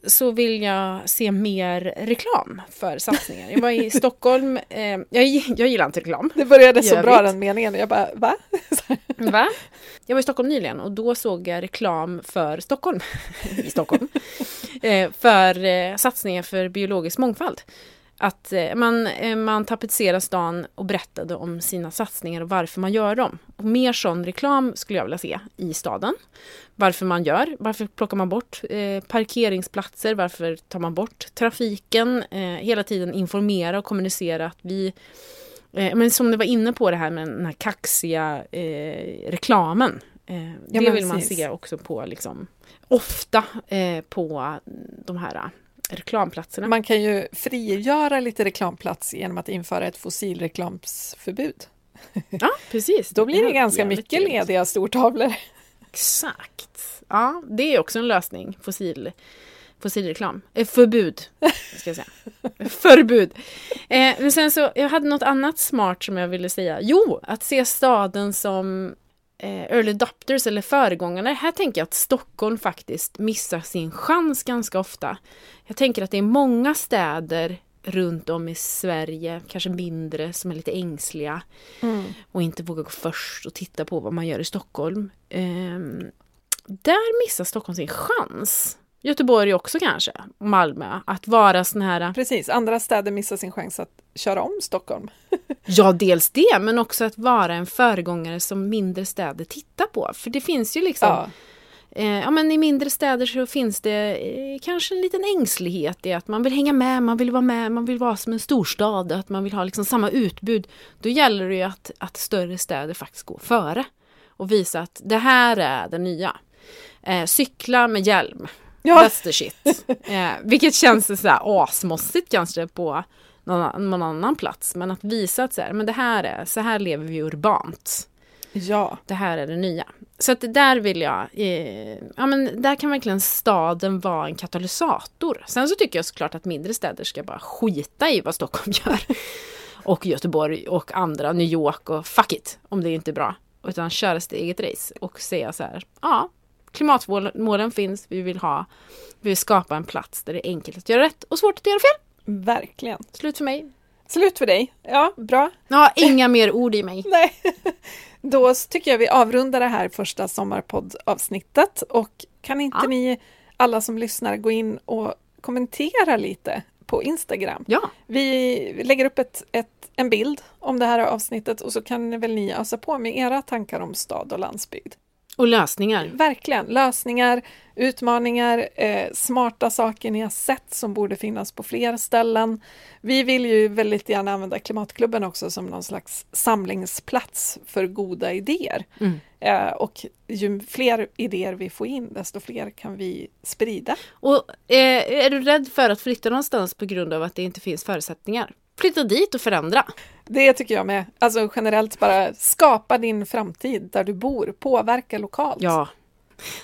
så vill jag se mer reklam för satsningar. Jag var i Stockholm, eh, jag, jag gillar inte reklam. Det började så bra den meningen jag bara, va? Va? Jag var i Stockholm nyligen och då såg jag reklam för Stockholm, i Stockholm, eh, för eh, satsningar för biologisk mångfald. Att eh, man, eh, man tapetserade stan och berättade om sina satsningar och varför man gör dem. Och mer sån reklam skulle jag vilja se i staden. Varför man gör, varför plockar man bort eh, parkeringsplatser, varför tar man bort trafiken, eh, hela tiden informera och kommunicera att vi Eh, men som du var inne på det här med den här kaxiga reklamen. Ja, det vill man se också på liksom ofta på de här reklamplatserna. Man kan ju frigöra lite reklamplats genom att införa ett fossilreklamsförbud. Ja, precis. Då blir det är ganska mycket lediga stortavlor. Exakt. Ja, det är också en lösning. Fossil, fossilreklam. Eh, förbud, ska jag säga. Förbud. Eh, men sen så, jag hade något annat smart som jag ville säga. Jo, att se staden som early adopters eller föregångare. Här tänker jag att Stockholm faktiskt missar sin chans ganska ofta. Jag tänker att det är många städer runt om i Sverige, kanske mindre, som är lite ängsliga och inte vågar gå först och titta på vad man gör i Stockholm. Ehm, där missar Stockholm sin chans. Göteborg också kanske, Malmö, att vara sån här, Precis, andra städer missar sin chans att köra om Stockholm. ja dels det, men också att vara en föregångare som mindre städer tittar på. För det finns ju liksom, Ja, eh, ja men i mindre städer så finns det eh, kanske en liten ängslighet i att man vill hänga med, man vill vara med, man vill vara som en storstad, att man vill ha liksom samma utbud. Då gäller det ju att, att större städer faktiskt går före och visa att det här är det nya. Eh, cykla med hjälm, ja That's the shit. Eh, vilket känns så här asmossigt kanske på någon, någon annan plats. Men att visa att så här, men det här är, så här lever vi urbant. ja, Det här är det nya. Så att där vill jag, eh, ja men där kan verkligen staden vara en katalysator. Sen så tycker jag såklart att mindre städer ska bara skita i vad Stockholm gör. och Göteborg och andra, New York och fuck it, om det inte är bra. Utan köra sitt eget race och säga så här, ja, klimatmålen finns, vi vill ha, vi vill skapa en plats där det är enkelt att göra rätt och svårt att göra fel. verkligen. Slut för mig. Slut för dig. Ja, bra. Ja, inga mer ord i mig. Nej. Då tycker jag vi avrundar det här första sommarpoddavsnittet och kan inte Ja. ni alla som lyssnar gå in och kommentera lite på Instagram? Ja, Vi lägger upp ett, ett, en bild om det här avsnittet och så kan väl ni ösa på med era tankar om stad och landsbygd. Och lösningar. Verkligen, lösningar, utmaningar, eh, smarta saker ni har sett som borde finnas på fler ställen. Vi vill ju väldigt gärna använda Klimatklubben också som någon slags samlingsplats för goda idéer. Mm. Eh, och ju fler idéer vi får in, desto fler kan vi sprida. Och eh, är du rädd för att flytta någonstans på grund av att det inte finns förutsättningar? Flytta dit och förändra. Det tycker jag med. Alltså generellt bara skapa din framtid där du bor, påverka lokalt. Ja.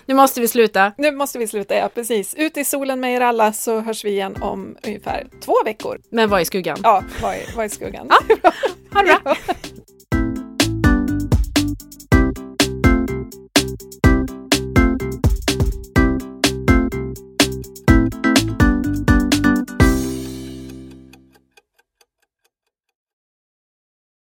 Nu måste vi sluta. Nu måste vi sluta, ja precis. Ut i solen med er alla så hörs vi igen om ungefär två veckor. Men var i skuggan. Ja, vad är, vad är skuggan? Ha det bra!